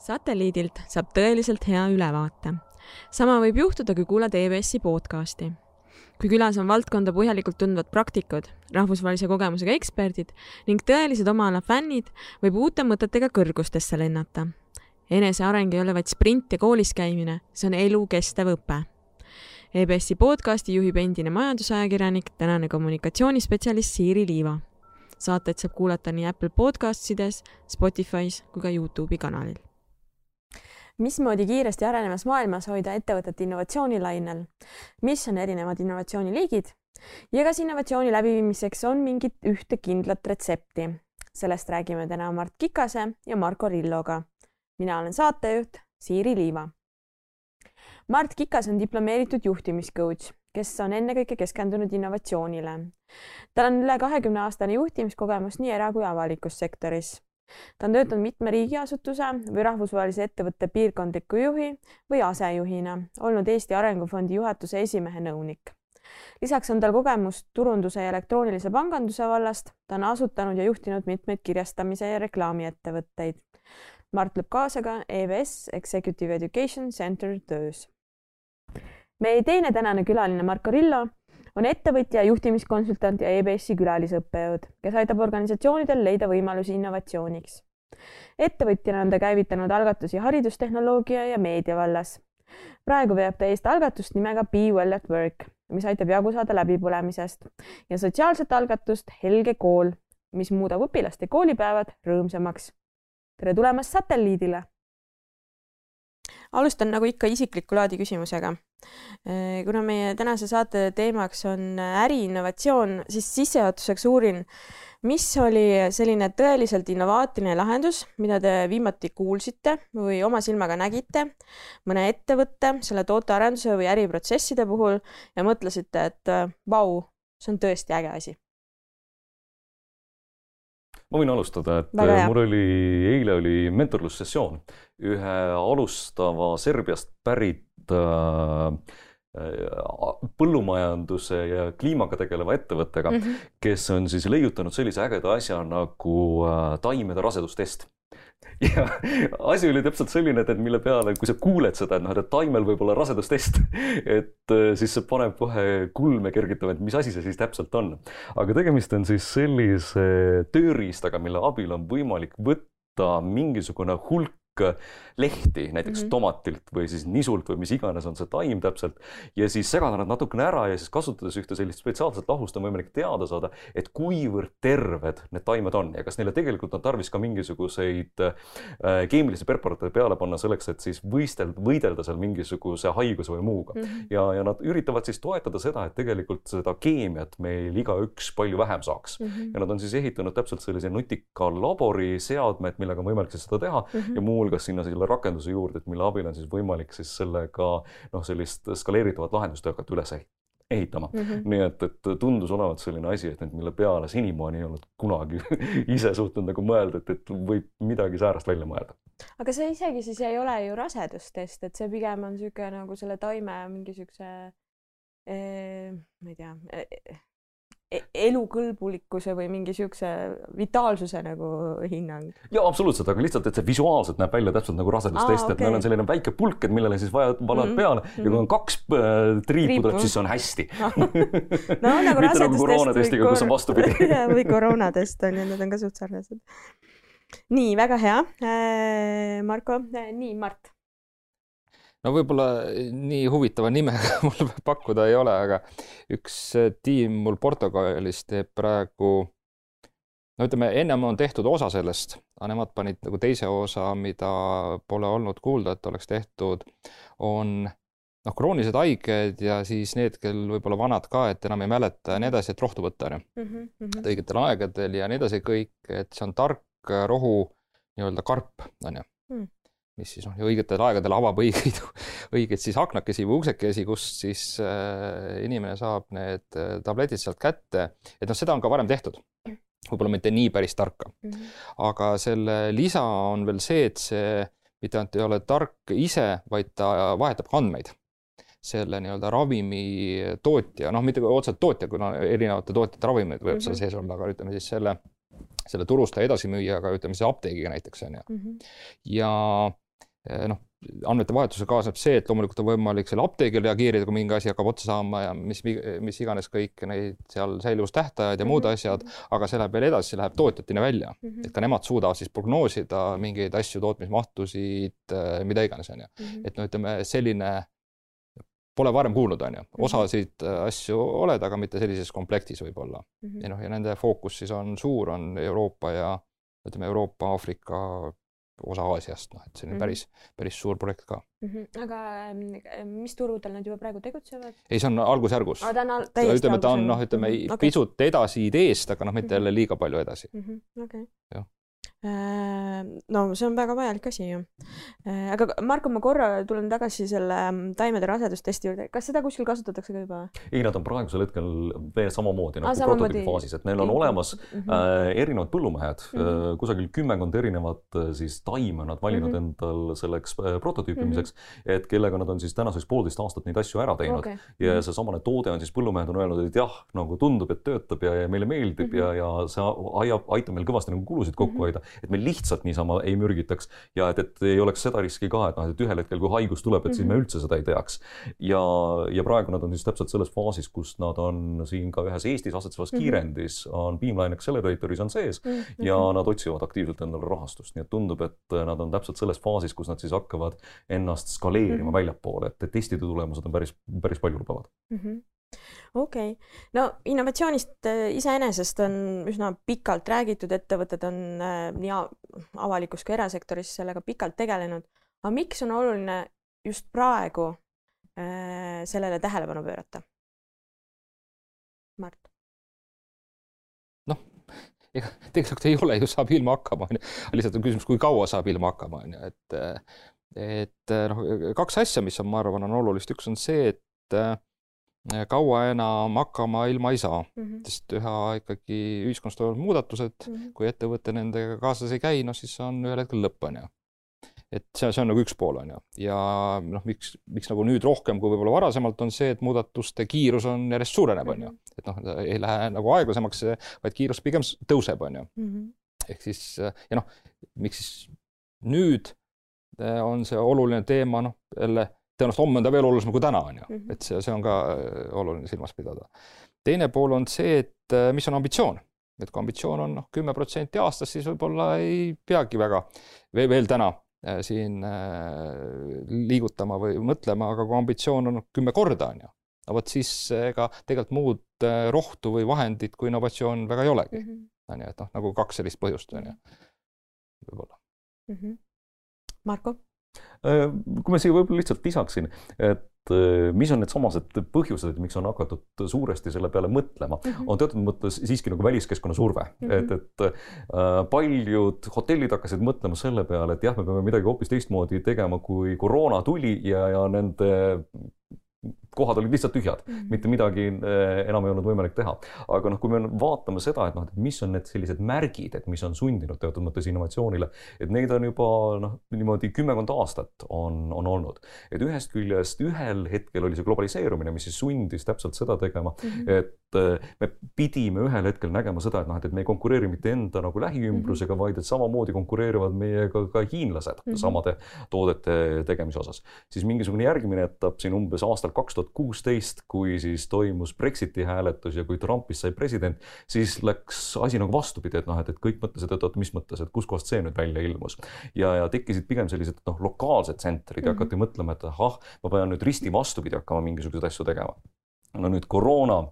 satelliidilt saab tõeliselt hea ülevaate. sama võib juhtuda, kui kuulad EBS-i podcasti. kui külas on valdkonda põhjalikult tundvad praktikud, rahvusvahelise kogemusega eksperdid ning tõelised oma ala fännid, võib uute mõtetega kõrgustesse lennata. eneseareng ei ole vaid sprint ja koolis käimine, see on elukestev õpe EBS-i podcasti juhib endine majandusajakirjanik, tänane kommunikatsioonispetsialist Siiri Liiva. saateid saab kuulata nii Apple Podcastides, Spotify's kui ka Youtube'i kanalil mismoodi kiiresti arenevas maailmas hoida ettevõtet innovatsioonilainel, mis on erinevad innovatsiooniliigid ja kas innovatsiooni läbiviimiseks on mingit ühte kindlat retsepti. sellest räägime täna Mart Kikase ja Marko Rilloga. mina olen saatejuht Siiri Liiva. Mart Kikas on diplomeeritud juhtimiscoach, kes on ennekõike keskendunud innovatsioonile. tal on üle kahekümne aastane juhtimiskogemus nii era- kui avalikus sektoris ta on töötanud mitme riigiasutuse või rahvusvahelise ettevõtte piirkondliku juhi või asejuhina, olnud Eesti Arengufondi juhatuse esimehe nõunik. lisaks on tal kogemust turunduse ja elektroonilise panganduse vallast, ta on asutanud ja juhtinud mitmeid kirjastamise ja reklaamiettevõtteid. Mart lööb kaasa ka EVS Executive Education Center töös. meie teine tänane külaline Marko Rillo on ettevõtja, juhtimiskonsultant ja EBS-i külalisõppejõud, kes aitab organisatsioonidel leida võimalusi innovatsiooniks. ettevõtjana on ta käivitanud algatusi haridustehnoloogia ja meedia vallas. praegu veab ta eest algatust nimega Be well at work, mis aitab jagu saada läbipõlemisest ja sotsiaalset algatust Helge kool, mis muudab õpilaste koolipäevad rõõmsamaks. tere tulemast satelliidile alustan nagu ikka isikliku laadi küsimusega. Äh, kuna meie tänase saate teemaks on äriinnovatsioon, siis sissejuhatuseks uurin, mis oli selline tõeliselt innovaatiline lahendus, mida te viimati kuulsite või oma silmaga nägite mõne ettevõtte, selle tootearenduse või äriprotsesside puhul ja mõtlesite, et vau, see on tõesti äge asi ma võin alustada, et mul oli, eile oli mentorlussessioon ühe alustava Serbiast pärit äh, põllumajanduse ja kliimaga tegeleva ettevõttega mm, -hmm. kes on siis leiutanud sellise ägeda asja nagu äh, taimede rasedustest ja asi oli täpselt selline, et mille peale, kui sa kuuled seda, et noh, et taimel võib olla rasedustest, et äh, siis see paneb kohe kulme kergitama, et mis asi see siis täpselt on. aga tegemist on siis sellise tööriistaga, mille abil on võimalik võtta mingisugune hulk lehti, näiteks mm -hmm. tomatilt või siis nisult või mis iganes on see taim täpselt. ja siis segada nad natukene ära ja siis kasutades ühte sellist spetsiaalset lahust on võimalik teada saada, et kuivõrd terved need taimed on ja kas neile tegelikult on tarvis ka mingisuguseid äh, keemilisi preparaate peale panna selleks, et siis võistelda, võidelda seal mingisuguse haiguse või muuga mm. -hmm. ja, ja nad üritavad siis toetada seda, et tegelikult seda keemiat meil igaüks palju vähem saaks mm. -hmm. ja nad on siis ehitanud täpselt sellise nutika labori seadmed, millega on võimalik siis seda teha mm -hmm. ja muuhulgas muuhulgas sinna selle rakenduse juurde, et mille abil on siis võimalik siis sellega noh, sellist skaleeritavat lahendust hakata üles ehitama mm. -hmm. nii et, et tundus olevat selline asi, et nüüd, mille peale senimaani ei olnud kunagi ise suutnud nagu mõelda, et, et võib midagi säärast välja mõelda. aga see isegi siis ei ole ju rasedustest, et see pigem on niisugune nagu selle taime mingi niisuguse eh, ma ei tea eh, elukõlbulikkuse või mingi siukse vitaalsuse nagu hinnang. ja absoluutselt, aga lihtsalt, et see visuaalselt näeb välja täpselt nagu rasedustest okay., et meil on selline väike pulk, et millele siis vaja, valad mm -hmm. peale ja kui on kaks äh, triipu tuleb, siis on hästi no nagu mitte nagu koroonatestiga kor..., kus on vastupidi või koroonatest on ju, need on ka suht sarnased. nii, väga hea äh,. Marko äh,, nii, Mart no võib-olla eh, nii huvitava nimega mul pakkuda ei ole, aga üks eh, tiim mul Portugalis teeb praegu, no ütleme, ennem on tehtud osa sellest, aga nemad panid nagu teise osa, mida pole olnud kuulda, et oleks tehtud, on noh, kroonilised haiged ja siis need, kel võib-olla vanad ka, et enam ei mäleta ja nii edasi, et rohtu võtta, on ju. Mhm, mhm. õigetel aegadel ja nii edasi kõik, et see on tark rohu nii-öelda karp, on ju mm mis siis noh, õigetel aegadel avab õigeid, õigeid siis aknakesi või uksekesi, kust siis äh, inimene saab need äh, tabletid sealt kätte. et noh, seda on ka varem tehtud, võib-olla mitte nii päris tarka mm. -hmm. aga selle lisa on veel see, et see mitte ainult ei ole tark ise, vaid ta vahetab andmeid selle nii-öelda ravimi tootja, noh, mitte otseselt tootja, kuna erinevate tootjate ravimeid võib mm -hmm. seal sees olla, aga ütleme siis selle, selle turustaja edasimüüjaga, ütleme siis apteegiga näiteks on ju mm. -hmm. ja noh, andmete vahetusega kaasneb see, et loomulikult on võimalik selle apteegil reageerida, kui mingi asi hakkab otsa saama ja mis, mis iganes kõik neid seal säilivustähtajaid ja muud -hmm. asjad, aga see läheb veel edasi, läheb tootjateni välja mm, -hmm. et ka nemad suudavad siis prognoosida mingeid asju, tootmismahtusid, äh, mida iganes, on ju. Mhm. et no ütleme, selline pole varem kuulnud, on ju, mhm. osasid äh, asju oled, aga mitte sellises komplektis võib-olla mm. -hmm. ja noh, ja nende fookus siis on suur, on Euroopa ja ütleme, Euroopa, Aafrika, osa Aasiast, noh, et selline mm -hmm. päris, päris suur projekt ka mm. -hmm. aga mis turgudel nad juba praegu tegutsevad? ei, see on on täiesti ütleme, ta on noh, ütleme okay. pisut edasi ideest, aga noh, mitte jälle mm -hmm. liiga palju edasi. -hmm. okei no see on väga vajalik asi ju. Äh, aga Marko, ma korra tulen tagasi selle mm, taimede rasedustesti juurde, kas seda kuskil kasutatakse ka juba? ei, nad on praegusel hetkel veel samamoodi nagu prototüübi faasis, et neil on olemas mm -hmm. äh, erinevad põllumehed mm, -hmm. kusagil kümmekond erinevat siis taime nad valinud mm -hmm. endal selleks prototüüpimiseks mm, -hmm. et kellega nad on siis tänaseks poolteist aastat neid asju ära teinud okay. ja mhm. seesamane toode on siis põllumehed on öelnud, et jah, nagu tundub, et töötab ja, ja meile meeldib mm -hmm. ja, ja see aitab, aitab meil kõvasti nagu kulusid kokku hoida mm. -hmm et me lihtsalt niisama ei mürgitaks ja et, et ei oleks seda riski ka, et noh, et ühel hetkel, kui haigus tuleb, et mm -hmm. siis me mhm. üldse seda ei teaks. ja, ja praegu nad on siis täpselt selles faasis, kus nad on siin ka ühes Eestis asetsevas mm -hmm. kiirendis on Beamline Acceleratoris on sees mm -hmm. ja nad otsivad aktiivselt endale rahastust, nii et tundub, et nad on täpselt selles faasis, kus nad siis hakkavad ennast skaleerima mm -hmm. väljapoole, et, et testide tulemused on päris, päris paljulubavad mm. -hmm okei okay., no innovatsioonist äh, iseenesest on üsna pikalt räägitud, ettevõtted on äh, nii avalikus kui erasektoris sellega pikalt tegelenud. aga miks on oluline just praegu äh, sellele tähelepanu pöörata? Mart? noh, ega tegelikult ei ole ju, saab ilma hakkama, onju. lihtsalt on küsimus, kui kaua saab ilma hakkama, onju, et et noh, kaks asja, mis on, ma arvan, on olulist, üks on see, et kaua enam hakkama ilma ei saa mm, -hmm. sest üha ikkagi ühiskonnas toimuvad muudatused mm, -hmm. kui ettevõte nendega kaasas ei käi, noh siis on ühel hetkel lõpp, on ju. et see, see on nagu üks pool, on ju, ja noh, miks, miks nagu nüüd rohkem kui võib-olla varasemalt on see, et muudatuste kiirus on järjest suureneb, on ju, mhm. et noh, ei lähe nagu aeglasemaks, vaid kiirus pigem tõuseb, on ju mm. -hmm. ehk siis ja noh, miks siis nüüd on see oluline teema, noh jälle tõenäoliselt homme on ta veel olulisem kui täna, on ju, mhm. et see, see on ka äh, oluline silmas pidada. teine pool on see, et äh, mis on ambitsioon, et kui ambitsioon on noh, kümme protsenti aastas, siis võib-olla ei peagi väga veel, veel täna äh, siin liigutama või mõtlema, aga kui ambitsioon on kümme korda, on ju, no vot siis ega tegelikult muud rohtu või vahendit kui innovatsioon väga ei olegi. Mhm. on ju, et noh, nagu kaks sellist põhjust, on ju, võib-olla mm. -hmm. Marko kui ma siia võib-olla lihtsalt lisaksin, et äh, mis on needsamased põhjused, miks on hakatud suuresti selle peale mõtlema mm, -hmm. on teatud mõttes siiski nagu väliskeskkonna surve mm, -hmm. et, et äh, paljud hotellid hakkasid mõtlema selle peale, et jah, me peame midagi hoopis teistmoodi tegema, kui koroona tuli ja, ja nende kohad olid lihtsalt tühjad mm, -hmm. mitte midagi eh, enam ei olnud võimalik teha. aga noh, kui me vaatame seda, et noh, et mis on need sellised märgid, et mis on sundinud teatud mõttes innovatsioonile, et neid on juba noh, niimoodi kümmekond aastat on, on olnud. et ühest küljest ühel hetkel oli see globaliseerumine, mis siis sundis täpselt seda tegema mm, -hmm. et eh, me pidime ühel hetkel nägema seda, et noh, et me ei konkureeri mitte enda nagu lähiümbrusega mm, -hmm. vaid et samamoodi konkureerivad meiega ka hiinlased mm -hmm. samade toodete tegemise osas. siis mingisugune järgmine etapp siin umbes aastal kaks tuhat kuusteist, kui siis toimus Brexiti hääletus ja kui Trumpist sai president, siis läks asi nagu vastupidi, et noh, et, et kõik mõtlesid, et oot, mis mõttes, et kuskohast see nüüd välja ilmus. ja, ja tekkisid pigem sellised noh, lokaalsed tsentrid ja mm -hmm. hakati mõtlema, et ahah, ma pean nüüd risti vastupidi hakkama mingisuguseid asju tegema. no nüüd koroona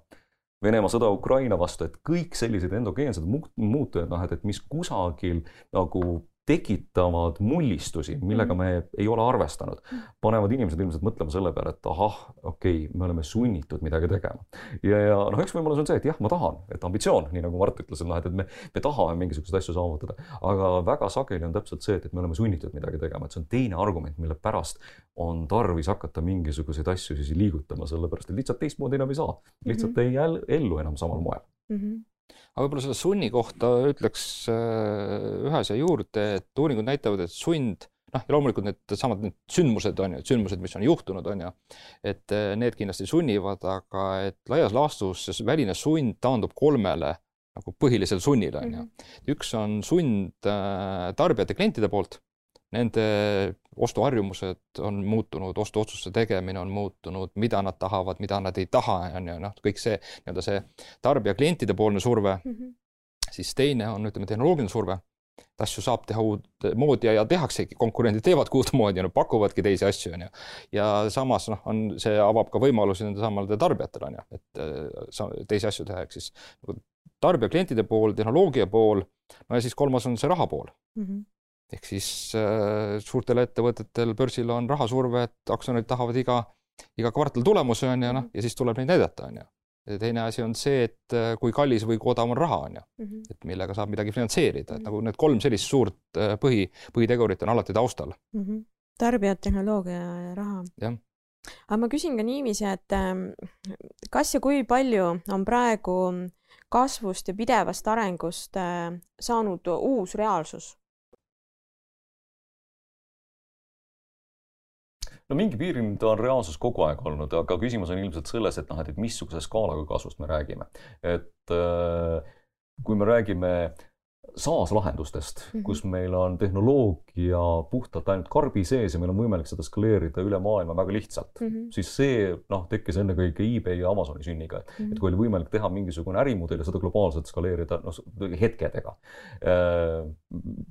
Venemaa sõda Ukraina vastu, et kõik sellised endogeensed muutujad, noh, et, et mis kusagil nagu tekitavad mullistusi, millega mm. me ei ole arvestanud, panevad inimesed ilmselt mõtlema selle peale, et ahah, okei okay,, me oleme sunnitud midagi tegema. ja, ja noh, üks võimalus on see, et jah, ma tahan, et ambitsioon, nii nagu Mart ütles, et noh, et, et me, me tahame mingisuguseid asju saavutada, aga väga sageli on täpselt see, et, et me oleme sunnitud midagi tegema, et see on teine argument, mille pärast on tarvis hakata mingisuguseid asju siis liigutama, sellepärast et lihtsalt teistmoodi enam ei saa, lihtsalt mm -hmm. ei ellu enam samal moel mm. -hmm aga võib-olla selle sunni kohta ütleks äh, ühe asja juurde, et uuringud näitavad, et sund noh, ja loomulikult needsamad need sündmused on ju, et sündmused, mis on juhtunud, on ju, et äh, need kindlasti sunnivad, aga et laias laastus see väline sund taandub kolmele nagu põhilisele sunnile on ju. Mhm. üks on sund äh, tarbijate, klientide poolt nende ostuharjumused on muutunud, ostuotsuste tegemine on muutunud, mida nad tahavad, mida nad ei taha, on ju, noh, kõik see nii-öelda see tarbija klientide poolne surve mm. -hmm. siis teine on, ütleme, tehnoloogiline surve et asju saab teha uutmoodi ja, ja tehaksegi, konkurendid teevadki uutmoodi, no pakuvadki teisi asju, on ju. ja samas noh, on, see avab ka võimalusi nende samadele tarbijatele, on ju, et äh, teisi asju teha, ehk siis nagu tarbija klientide pool, tehnoloogia pool, no ja siis kolmas on see raha pool mm. -hmm ehk siis äh, suurtel ettevõtetel börsil on rahasurve, et aktsionärid tahavad iga, iga kvartal tulemusi, on ju, noh, ja siis tuleb neid näidata, on ju ja teine asi on see, et äh, kui kallis või kui odav on raha, on ju. Mhm. et millega saab midagi finantseerida, et mhm. nagu need kolm sellist suurt äh, põhi, põhitegurit on alati taustal mm. -hmm. tarbijad, tehnoloogia ja raha. jah. aga ma küsin ka niiviisi, et ähm, kas ja kui palju on praegu kasvust ja pidevast arengust saanud uus reaalsus? No mingi piirini ta on reaalsus kogu aeg olnud, aga küsimus on ilmselt selles, et noh, et, missuguse skaalaga kasvust me räägime. et äh, kui me räägime SaaS lahendustest mm, -hmm. kus meil on tehnoloogia puhtalt ainult karbi sees ja meil on võimalik seda skaleerida üle maailma väga lihtsalt mm, -hmm. siis see noh, tekkis ennekõike eBay ja Amazoni sünniga, et mm, -hmm. et kui oli võimalik teha mingisugune ärimudel ja seda globaalselt skaleerida noh, hetkedega. Äh,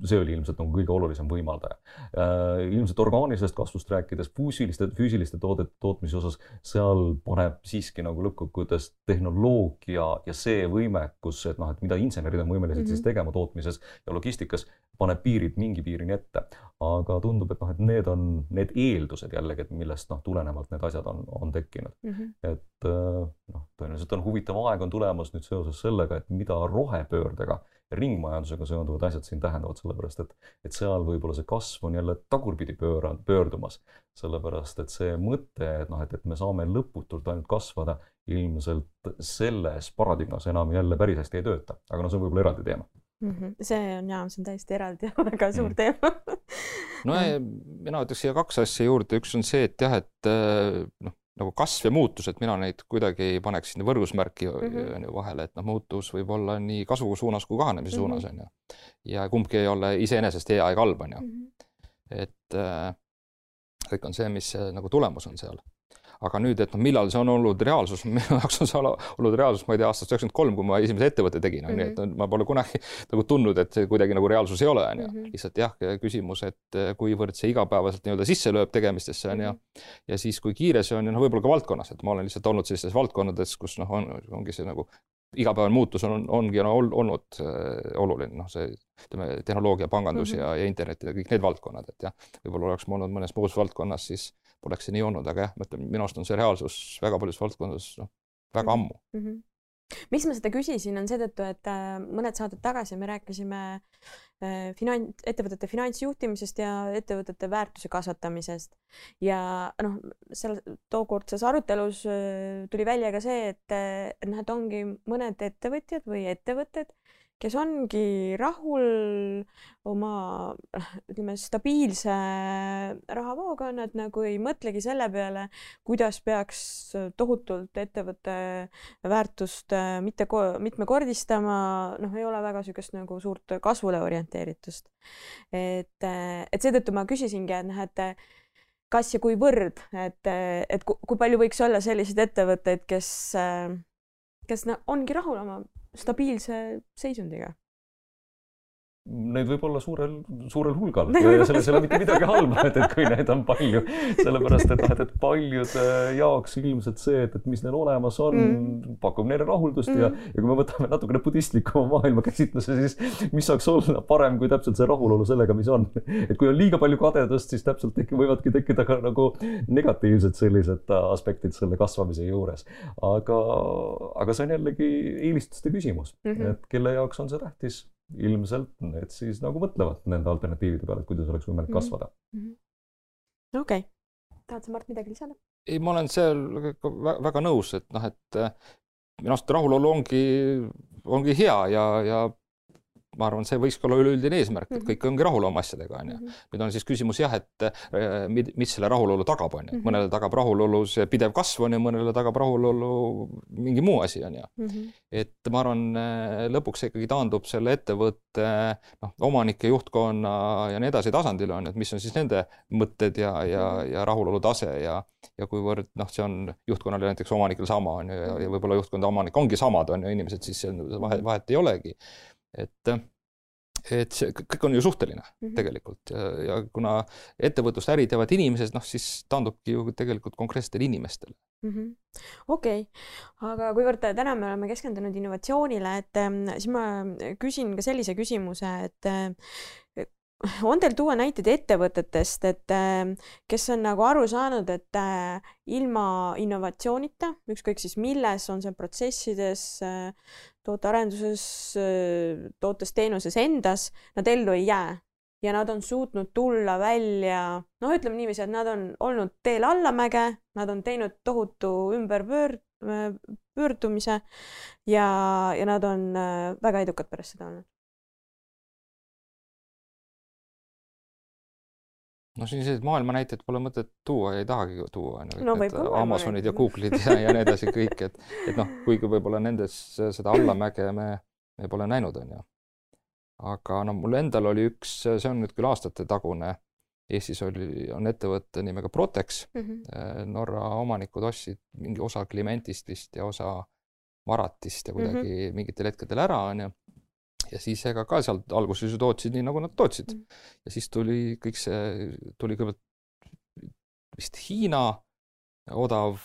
see oli ilmselt nagu kõige olulisem võimaldaja. Äh, ilmselt orgaanilisest kasvust rääkides füüsiliste, füüsiliste toodete tootmise osas, seal paneb siiski nagu lõppkokkuvõttes tehnoloogia ja see võimekus, et noh, et mida insenerid on võimelised mm -hmm. siis tegema tootmisel tootmises ja logistikas paneb piirid mingi piirini ette. aga tundub, et noh, et need on need eeldused jällegi, et millest noh, tulenevalt need asjad on, on tekkinud mm. -hmm. et äh, noh, tõenäoliselt on huvitav aeg on tulemas nüüd seoses sellega, et mida rohepöördega ja ringmajandusega seonduvad asjad siin tähendavad, sellepärast et, et seal võib-olla see kasv on jälle tagurpidi pööra, pöördumas. sellepärast et see mõte, et noh, et, et me saame lõputult ainult kasvada, ilmselt selles paradigmas enam jälle päris hästi ei tööta, aga no see on võib-olla eraldi teema mm. -hmm. see on jaa, see on täiesti eraldi ja väga suur mm. teema no mina ütleks siia kaks asja juurde, üks on see, et jah, et äh, noh, nagu kasv ja muutus, et mina neid kuidagi ei paneks sinna võrdusmärki mm -hmm. on ju vahele, et noh, muutus võib olla nii kasvu suunas kui kahanemise mm -hmm. suunas on ju. ja kumbki ei ole iseenesest hea ega halb on ju mm. -hmm. et äh, kõik on see, mis nagu tulemus on seal aga nüüd, et noh, millal see on olnud reaalsus, minu jaoks on see olnud reaalsus, ma ei tea, aastast üheksakümmend kolm, kui ma esimese ettevõtte tegin, on ju, et mhm. ma pole kunagi nagu tundnud, et see kuidagi nagu reaalsus ei ole, on ju. Mhm. lihtsalt jah, küsimus, et eh, kuivõrd see igapäevaselt nii-öelda sisse lööb tegemistesse, on ju. Mhm. ja siis, kui kiire see on ja noh, võib-olla ka valdkonnas, et ma olen lihtsalt olnud sellistes valdkondades, kus noh, on, ongi see nagu igapäevane muutus on, ongi no, olnud äh, oluline, noh, see ütleme, tehnoloogia, pangandus mm -hmm. ja, ja internet ja kõik need valdkonnad, et jah, võib-olla oleks ma olnud mõnes muus valdkonnas, siis poleks see nii olnud, aga jah, ma ütlen, minu arust on see reaalsus väga paljudes valdkondades noh, väga ammu. Mm. -hmm miks ma seda küsisin, on seetõttu, et äh, mõned saated tagasi me rääkisime äh, finants, ettevõtete finantsjuhtimisest ja ettevõtete väärtuse kasvatamisest. Ja noh, seal tookordses arutelus äh, tuli välja ka see, et, et noh, et ongi mõned ettevõtjad või ettevõtted, kes ongi rahul oma ütleme stabiilse rahavooga, nad nagu ei mõtlegi selle peale, kuidas peaks tohutult ettevõtte väärtust äh, mitte mitmekordistama, noh, ei ole väga niisugust nagu suurt kasvule orienteeritust. et, äh, et seetõttu ma küsisingi, et noh, et kas ja kuivõrd, et, et kui palju võiks olla selliseid ettevõtteid, kes, kes no, ongi rahul oma stabiilse seisundiga Neid võib olla suurel, suurel hulgal ja selles ei ole mitte midagi halba, et, et kui neid on palju, sellepärast et noh, et, et paljude jaoks ilmselt see, et, et mis neil olemas on mm., pakub neile rahuldust mm. ja, ja kui me võtame natukene budistlikuma maailmakäsitluse, siis mis saaks olla parem kui täpselt see rahulolu sellega, mis on. et kui on liiga palju kadedust, siis täpselt tek, võivadki tekkida ka nagu negatiivsed sellised aspektid selle kasvamise juures. aga, aga see on jällegi eelistuste küsimus mm, -hmm. et kelle jaoks on see tähtis ilmselt need siis nagu mõtlevad nende alternatiivide peale, et kuidas oleks võimalik mhm. kasvada mm -hmm.. okei okay., tahad sa, Mart, midagi lisada? ei, ma olen seal väga nõus, et noh, et äh, minu arust rahulolu ongi, ongi hea ja, ja ma arvan, see võiks olla üleüldine eesmärk, et Mhm. kõik ongi rahul oma asjadega, on ju. nüüd on siis küsimus jah, et äh, mis selle rahulolu tagab, on ju, Mhm. mõnele tagab rahulolu see pidev kasv on ju, mõnele tagab rahulolu mingi muu asi, on ju. Mhm. et ma arvan, lõpuks see ikkagi taandub selle ettevõtte noh, omanike, juhtkonna ja nii edasi tasandile on ju, et mis on siis nende mõtted ja, ja, ja rahulolu tase ja ja kuivõrd noh, see on juhtkonnal ja näiteks omanikel sama on ju ja, võib-olla juhtkond ja omanik ongi samad, on ju, inimesed, siis vahet, vahet ei olegi. Et, et see kõik on ju suhteline Mhm. tegelikult ja, ja kuna ettevõtlust, äri teevad inimesed, noh siis taandubki ju tegelikult konkreetsetele inimestele. Mhm. okei, aga kuivõrd täna me oleme keskendunud innovatsioonile, et ähm, siis ma küsin ka sellise küsimuse, et äh, on teil tuua näiteid ettevõtetest, et äh, kes on nagu aru saanud, et äh, ilma innovatsioonita, ükskõik siis milles, on see protsessides, tootearenduses, tootes-teenuses endas, nad ellu ei jää ja nad on suutnud tulla välja, noh, ütleme niiviisi, et nad on olnud teel allamäge, nad on teinud tohutu ümberpöör-, pöördumise ja, ja nad on väga edukad pärast seda olnud. No selliseid maailma näiteid pole mõtet tuua ja ei tahagi tuua, on ju. Ka maailma Amazonid ja. Google'id ja, ja nii edasi kõik, et, et noh, kuigi võib-olla nendes seda allamäge me, me pole näinud, on ju. aga no mul endal oli üks, see on nüüd küll aastate tagune, Eestis oli, on ettevõte nimega Protex, Mm -hmm. Norra omanikud ostsid mingi osa Clementist vist ja osa Maratist ja kuidagi mm -hmm. mingitel hetkedel ära, on ju. Ja siis ega ka sealt alguses ju tootsid nii, nagu nad tootsid Mhm. ja siis tuli kõik see, tuli kõigepealt vist Hiina odav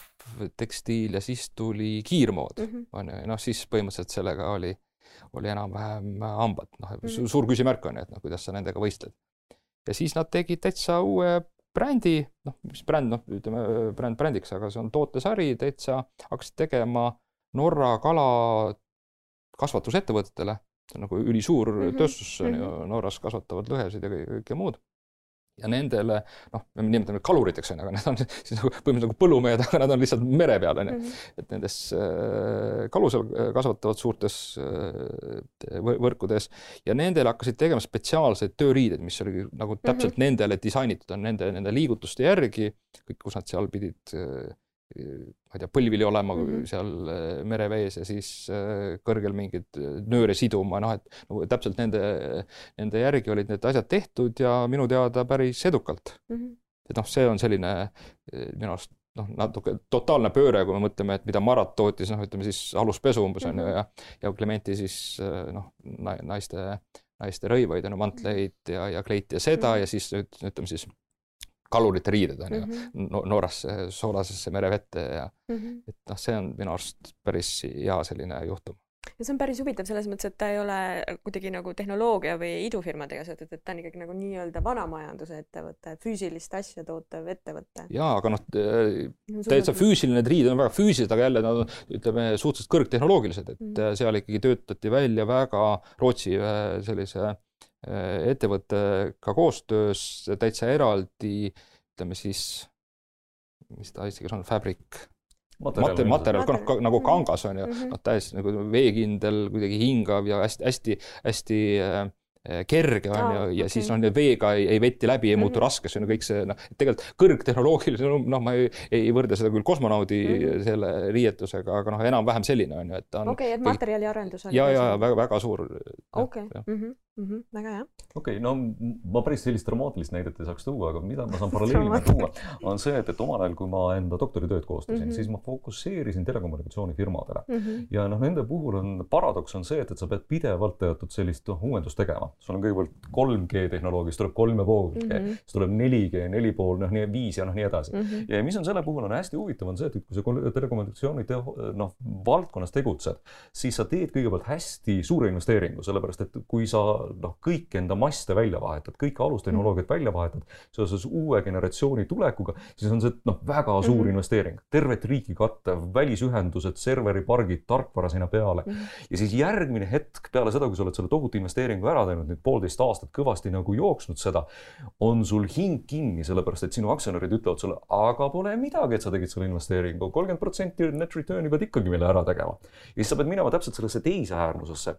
tekstiil ja siis tuli kiirmood, Mhm. on ju, ja noh, siis põhimõtteliselt sellega oli, oli enam-vähem hambad, noh Mhm. suur küsimärk on ju, et noh, kuidas sa nendega võistled. ja siis nad tegid täitsa uue brändi, noh, mis bränd, noh, ütleme bränd brändiks, aga see on tootesari, täitsa hakkasid tegema Norra kala kasvatusettevõtetele, nagu ülisuur mm -hmm. tööstus mm -hmm. Norras kasvatavad lõhesid ja kõike, muud. ja nendele, noh, me nimetame kaluriteks on ju, aga need on siis nagu põhimõtteliselt nagu põllumehed, aga nad on lihtsalt mere peal on ju Mhm. et nendes äh, kalu seal kasvatavad suurtes äh, võ- võrkudes ja nendele hakkasid tegema spetsiaalseid tööriideid, mis oli nagu täpselt Mhm. nendele disainitud on nende, nende liigutuste järgi, kõik, kus nad seal pidid äh, ma ei tea, põlvili olema mm. -hmm. seal äh, merevees ja siis äh, kõrgel mingeid äh, nööre siduma, noh et nagu täpselt nende, nende järgi olid need asjad tehtud ja minu teada päris edukalt Mhm. et noh, see on selline minu arust noh, natuke totaalne pööre, kui me mõtleme, et mida Marat tootis, noh, ütleme siis aluspesu umbes on ju Mhm. ja ja Clementi siis noh, naiste, naiste rõivaid on ju, mantleid ja, ja kleiti ja seda Mhm. ja siis üt- ütleme siis kalurite riided on ju Mhm. no, Norrasse soolasesse merevette ja Mhm. et noh, see on minu arust päris hea selline juhtum. ja see on päris huvitav selles mõttes, et ta ei ole kuidagi nagu tehnoloogia või idufirmadega seotud, et ta on ikkagi nagu nii-öelda vanamajanduse ettevõte, füüsilist asja tootev ettevõte. jaa, aga noh, täitsa füüsiline, need riided on väga füüsilised, aga jälle nad on, ütleme, suhteliselt kõrgtehnoloogilised, et mm. seal ikkagi töötati välja väga Rootsi ühe sellise äh, ettevõttega koostöös täitsa eraldi, ütleme siis, mis ta eesti keeles on, fabric, materjal, materjal, noh, nagu Mhm. kangas on ju, Mhm. noh, täiesti nagu veekindel, kuidagi hingav ja hästi-hästi, hästi äh, kerge on ju, ja okei. siis noh, veega ei, ei vetti läbi, ei muutu Mhm. raskeks, on ju kõik see noh, tegelikult kõrgtehnoloogiline, noh, ma ei, ei võrdle seda küll kosmonaudi Mhm. selle riietusega, aga noh, enam-vähem selline on ju, et ta on okei, et või- materjaliarendus oli ja, ja väga-väga suur. okei, väga hea. okei okay,, no ma päris sellist dramaatilist näidet ei saaks tuua, aga mida ma saan paralleelina tuua, on see, et, et omal ajal, kui ma enda doktoritööd koostasin mm. -hmm. siis ma fokusseerisin telekommunikatsioonifirmadele Mhm. ja noh, nende puhul on paradoks on see, et, et sa pead pidevalt teatud sellist noh, uuendust tegema. sul on kõigepealt 3G tehnoloogia, siis tuleb kolm ja pool G mm. -hmm. siis tuleb 4G, neli pool, noh, nii viis ja noh, nii edasi mm. -hmm. ja mis on selle puhul on hästi huvitav, on see, et kui sa telekommunikatsiooni te- noh, valdkonnas tegutsed, siis sa teed kõigepealt hästi suure investeeringu, sellepärast et kui sa noh, kõik enda maste välja vahetad, kõik alustehnoloogiat välja vahetad seoses uue generatsiooni tulekuga, siis on see noh, väga suur mm. -hmm. investeering, tervet riiki kattev, välisühendused, serveripargid, tarkvara sinna peale Mhm. ja siis järgmine hetk peale seda, kui sa oled selle tohutu investeeringu ära teinud, nüüd poolteist aastat kõvasti nagu jooksnud seda, on sul hing kinni, sellepärast et sinu aktsionärid ütlevad sulle, aga pole midagi, et sa tegid selle investeeringu, kolmkümmend protsenti net return'i pead ikkagi meile ära tegema. ja siis sa pead minema täpselt sellesse teise äärmusesse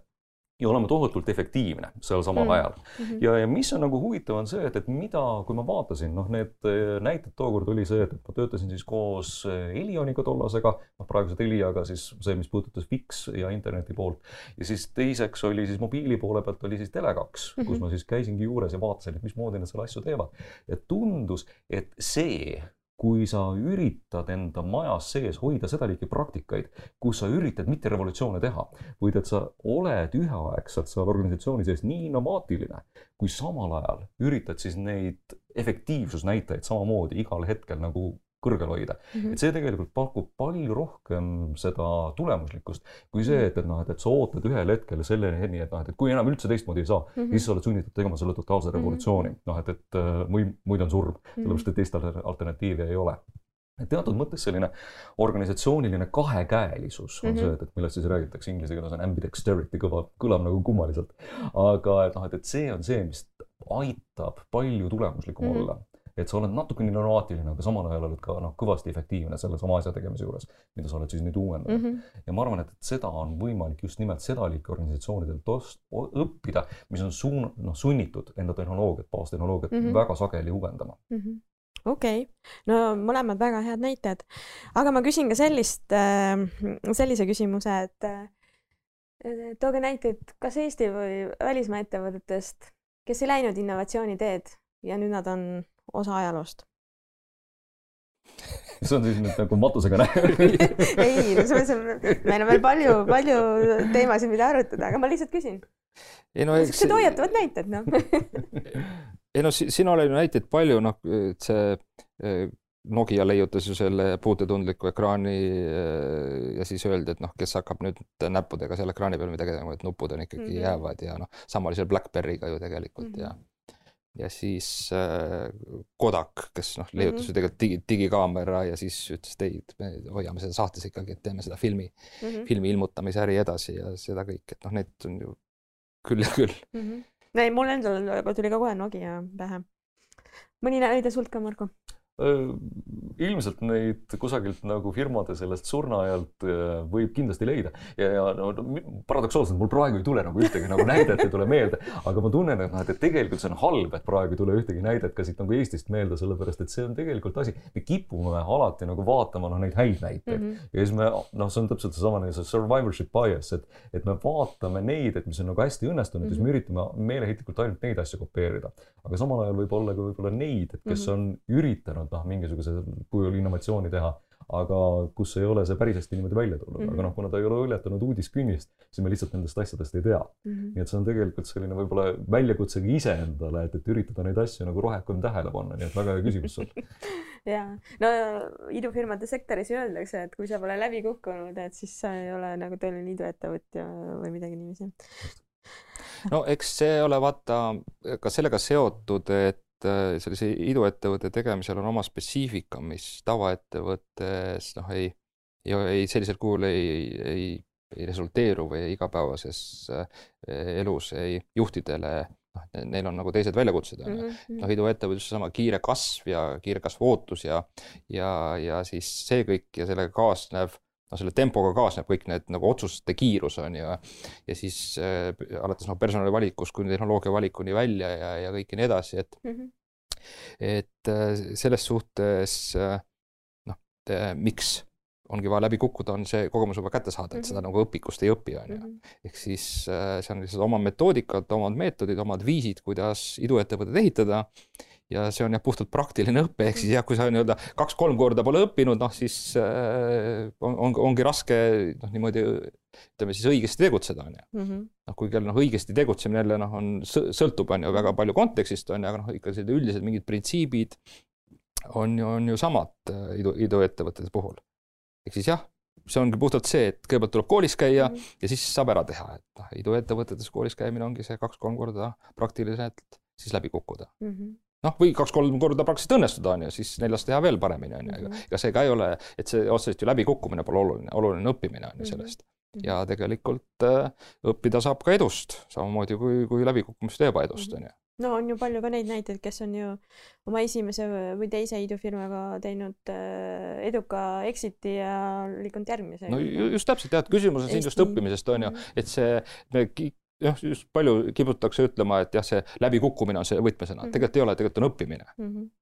ja olema tohutult efektiivne seal samal mm. ajal mm. -hmm. ja, ja mis on nagu huvitav, on see, et, et mida, kui ma vaatasin, noh, need eh, näited tookord oli see, et, ma töötasin siis koos eh, Elioniga tollasega, noh, praeguse Teliaga siis see, mis puudutas Fix ja interneti poolt. ja siis teiseks oli siis mobiili poole pealt oli siis Tele2 mm, -hmm. kus ma siis käisingi juures ja vaatasin, et mismoodi nad selle asju teevad. ja tundus, et see kui sa üritad enda majas sees hoida seda liiki praktikaid, kus sa üritad mitte revolutsioone teha, vaid et sa oled üheaegselt seal organisatsiooni sees nii innovaatiline, kui samal ajal üritad siis neid efektiivsusnäitajaid samamoodi igal hetkel nagu kõrgel hoida mm. -hmm. et see tegelikult pakub palju rohkem seda tulemuslikkust kui see, et, et noh, et, et sa ootad ühel hetkel selleni, et noh, et, kui enam üldse teistmoodi ei saa mm, -hmm. siis sa oled sunnitud tegema selle totaalse mhm. revolutsiooni mm. -hmm. noh, et, et äh, või muid on surm mm, -hmm. sellepärast et teist alternatiivi ei ole et teatud mõttes selline organisatsiooniline kahekäelisus on mm -hmm. see, et, et millest siis räägitakse inglise keeles on ambidexterity, kõlab, kõlab nagu kummaliselt. aga et noh, et, et see on see, mis aitab palju tulemuslikum mm -hmm. olla et sa oled natukene innovaatiline, aga samal ajal oled ka noh, kõvasti efektiivne selle sama asja tegemise juures, mida sa oled siis nüüd uuendanud mm. -hmm. ja ma arvan, et, et seda on võimalik just nimelt seda liiki organisatsioonidelt õppida, mis on suun-, noh, sunnitud enda tehnoloogiat, baastehnoloogiat mm -hmm. väga sageli uuendama mm. -hmm okei okay., no mõlemad väga head näited, aga ma küsin ka sellist äh,, sellise küsimuse, et äh, tooge näiteid kas Eesti või välismaa ettevõtetest, kes ei läinud innovatsiooni teed ja nüüd nad on osa ajaloost see on siis nüüd nagu matusega näha ei, selles mõttes, meil on veel palju, palju teemasid, mida arutada, aga ma lihtsalt küsin. ei no eks. siuksed hoiatavad näited, noh ei no siin oli näiteid palju, noh, et see eh, Nokia leiutas ju selle puutetundliku ekraani eh, ja siis öeldi, et noh, kes hakkab nüüd näppudega selle ekraani peal midagi tegema, et nupud on ikkagi mm -hmm. jäävad ja noh, sama oli seal BlackBerry'ga ju tegelikult mm -hmm. ja ja siis äh, Kodak, kes noh, leiutas mm -hmm. ju tegelikult digi, digikaamera ja siis ütles, et ei, me hoiame seda saates ikkagi, et teeme seda filmi mm, -hmm. filmi ilmutamise äri edasi ja seda kõike, et noh, neid on ju küll ja küll mm. -hmm. ei, mul endal tuli ka kohe Nokia pähe. mõni näide sult ka, Margo? Ilmselt neid kusagilt nagu firmade sellest surnuaialt võib kindlasti leida ja, ja no, paradoksaalselt mul praegu ei tule nagu ühtegi nagu näidet ei tule meelde, aga ma tunnen, et noh, et tegelikult see on halb, et praegu ei tule ühtegi näidet ka siit nagu Eestist meelde, sellepärast et see on tegelikult asi, me kipume alati nagu vaatama noh, neid häid näiteid mm -hmm. ja siis me noh, see on täpselt seesama nagu see survivorship bias, et, et me vaatame neid, et mis on nagu hästi õnnestunud mm -hmm. siis me mhm. üritame meeleheitlikult ainult neid asju kopeerida, aga samal ajal võib olla ka võib-olla neid, et kes mm -hmm. on üritanud noh, mingisuguse kujul innovatsiooni teha, aga kus ei ole see päris hästi niimoodi välja tulnud mm, -hmm. aga mhm. noh, kuna ta ei ole ületanud uudiskünnist, siis me lihtsalt nendest asjadest ei tea mm. -hmm. nii et see on tegelikult selline võib-olla väljakutse ka iseendale, et, et üritada neid asju nagu rohkem tähele panna, nii et väga hea küsimus sul ja no idufirmade sektoris öeldakse, et kui sa pole läbi kukkunud, et siis sa ei ole nagu tõeline iduettevõtja või midagi niiviisi no eks see ole vaata ka sellega seotud, et et äh, sellise iduettevõtte tegemisel on oma spetsiifika, mis tavaettevõttes noh, ei, ei, ei sellisel kujul ei, ei, ei resulteeru või igapäevases äh, elus ei juhtidele noh, neil on nagu teised väljakutsed on ju. Mm -hmm.. noh, iduettevõtlus seesama kiire kasv ja kiire kasvu ootus ja, ja, ja siis see kõik ja sellega kaasnev noh, selle tempoga kaasneb kõik need nagu otsuste kiirus on ju. ja siis äh, alates noh, personali valikust kuni tehnoloogia valikuni välja ja, ja kõik ja nii edasi, et mm, -hmm. et äh, selles suhtes äh, noh, miks ongi vaja läbi kukkuda, on see kogemus juba kätte saada, et mm -hmm. seda mhm. nagu õpikust ei õpi, on ju. Mhm. ehk siis äh, see on lihtsalt oma metoodikad, omad meetodid, omad viisid, kuidas iduettevõtet ehitada ja see on jah, puhtalt praktiline õpe, ehk siis jah, kui sa nii-öelda kaks-kolm korda pole õppinud, noh siis äh, on, on, ongi raske noh, niimoodi ütleme siis õigesti tegutseda, on ju. Mhm. noh, kuigi noh, õigesti tegutsemine jälle noh, on, sõltub, on ju, väga palju kontekstist, on ju, aga noh, ikka sellised üldised mingid printsiibid on ju, on ju samad äh, idu, iduettevõtete puhul. ehk siis jah, see ongi puhtalt see, et kõigepealt tuleb koolis käia mm -hmm. ja siis saab ära teha, et noh, iduettevõtetes koolis käimine ongi see kaks-kolm korda praktiliselt siis läbi kukkuda mm. -hmm noh, või kaks-kolm korda praktiliselt õnnestuda, on ju, siis neljas teha veel paremini, on ju, ega see ka ei ole, et see otseselt ju läbikukkumine pole oluline, oluline õppimine on ju sellest. Mhm. ja tegelikult äh, õppida saab ka edust, samamoodi kui, kui läbikukkumist ja ebaedust, mhm. on ju no on ju palju ka neid näiteid, kes on ju oma esimese või teise idufirmaga teinud äh, eduka exit'i ja liikunud järgmise. no just täpselt jah, et küsimus on siin just õppimisest on ju, mhm. et see, me jah, just palju kiputakse ütlema, et jah, see läbikukkumine on see võtmesõna mm, -hmm. tegelikult ei ole, tegelikult on õppimine mm. -hmm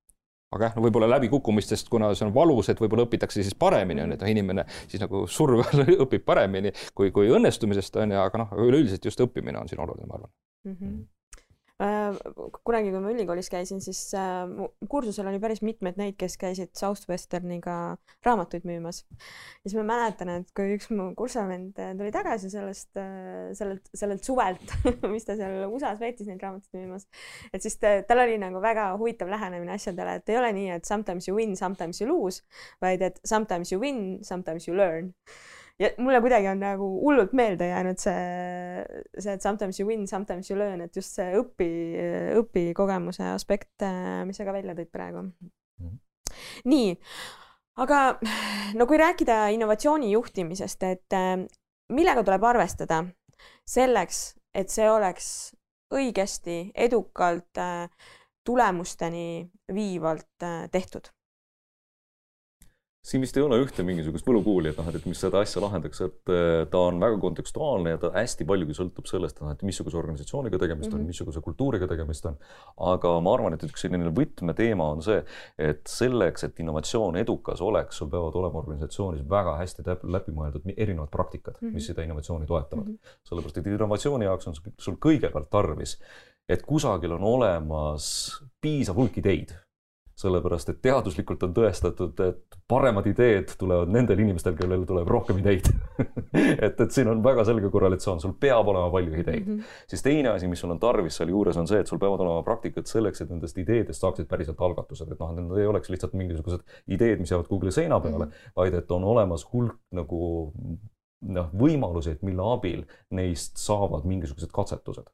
aga jah, no võib-olla läbikukkumistest, kuna see on valus, et võib-olla õpitakse siis paremini, on ju, et noh, inimene siis nagu surve all õpib paremini kui, kui õnnestumisest, on ju, aga noh, üleüldiselt just õppimine on siin oluline, ma arvan mm. -hmm kunagi, kui ma ülikoolis käisin, siis äh, kursusel oli päris mitmeid neid, kes käisid Southwesterniga raamatuid müümas. ja siis ma mäletan, et kui üks mu kursavend äh, tuli tagasi sellest, sellelt, sellelt suvelt mis ta seal USA-s veetis neid raamatuid müümas, et siis ta, tal oli nagu väga huvitav lähenemine asjadele, et ei ole nii, et sometimes you win, sometimes you lose, vaid et sometimes you win, sometimes you learn ja mulle kuidagi on nagu hullult meelde jäänud see, see, et sometimes you win, sometimes you learn, et just see õpi, õpikogemuse aspekt, mis sa ka välja tõid praegu mm. -hmm. nii, aga no kui rääkida innovatsiooni juhtimisest, et millega tuleb arvestada selleks, et see oleks õigesti, edukalt, tulemusteni viivalt tehtud siin vist ei ole ühte mingisugust võlukuuli, et noh, et mis seda asja lahendaks, et äh, ta on väga kontekstuaalne ja ta hästi paljugi sõltub sellest, et missuguse organisatsiooniga tegemist on mm, -hmm. missuguse kultuuriga tegemist on. aga ma arvan, et üks selline võtmeteema on see, et selleks, et innovatsioon edukas oleks, sul peavad olema organisatsioonis väga hästi läbi mõeldud erinevad praktikad mm, -hmm. mis seda innovatsiooni toetavad mm. -hmm. sellepärast, et innovatsiooni jaoks on sul kõigepealt tarvis, et kusagil on olemas piisav hulk ideid sellepärast et teaduslikult on tõestatud, et paremad ideed tulevad nendel inimestel, kellel tuleb rohkem ideid et, et siin on väga selge korrelatsioon, sul peab olema palju ideid mm. -hmm. siis teine asi, mis sul on tarvis sealjuures, on see, et sul peavad olema praktikad selleks, et nendest ideedest saaksid päriselt algatused, et noh, need ei oleks lihtsalt mingisugused ideed, mis jäävad Google'i seina peale mm, -hmm. vaid et on olemas hulk nagu noh, võimalusi, mille abil neist saavad mingisugused katsetused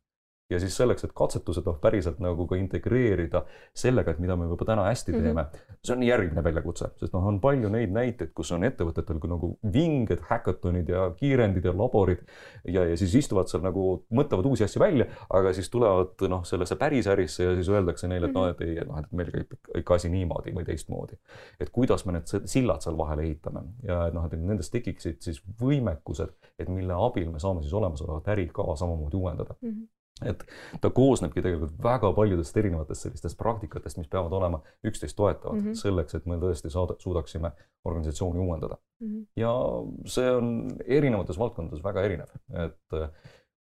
ja siis selleks, et katsetused noh, päriselt nagu ka integreerida sellega, et mida me juba täna hästi mhm. teeme mm, -hmm. see on järgmine väljakutse, sest noh, on palju neid näiteid, kus on ettevõtetel nagu vinged häkatonid ja kiirendid ja laborid ja, ja siis istuvad seal nagu, mõtlevad uusi asju välja, aga siis tulevad noh, sellesse päris ärisse ja siis öeldakse neile, et noh, et ei, noh, et meil käib ikka asi niimoodi või teistmoodi. et kuidas me need sillad seal vahele ehitame ja et noh, et nendest tekiksid siis võimekused, et mille abil me saame siis olemasolevat äri ka samamoodi uuendada mm. -hmm et ta koosnebki tegelikult väga paljudest erinevatest sellistest praktikatest, mis peavad olema üksteist toetavad mm -hmm. selleks, et me tõesti saada, suudaksime organisatsiooni uuendada mm. -hmm. ja see on erinevates valdkondades väga erinev, et äh,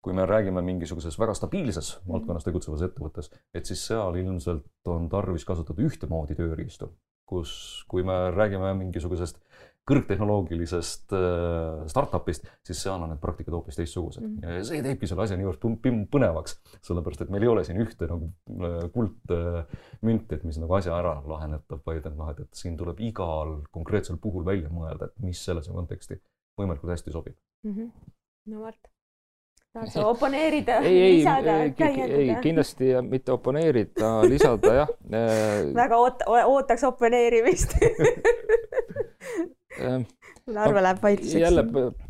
kui me räägime mingisuguses väga stabiilses mm -hmm. valdkonnas tegutsevas ettevõttes, et siis seal ilmselt on tarvis kasutada ühtemoodi tööriistu, kus, kui me räägime mingisugusest kõrgtehnoloogilisest äh, startup'ist, siis seal on need praktikad hoopis teistsugused mm. -hmm. ja see teebki selle asja niivõrd põnevaks, sellepärast et meil ei ole siin ühte nagu äh, kuldmünti, et mis nagu asja ära lahenetab, vaid et noh, et, et siin tuleb igal konkreetsel puhul välja mõelda, et mis sellesse konteksti võimalikult hästi sobib mm. -hmm. no vot tahad sa oponeerida, lisada, täiendada? ei, kindlasti mitte oponeerida, lisada jah väga oot-, ootaks oponeerimist Arve läheb vaidluseks. jälle,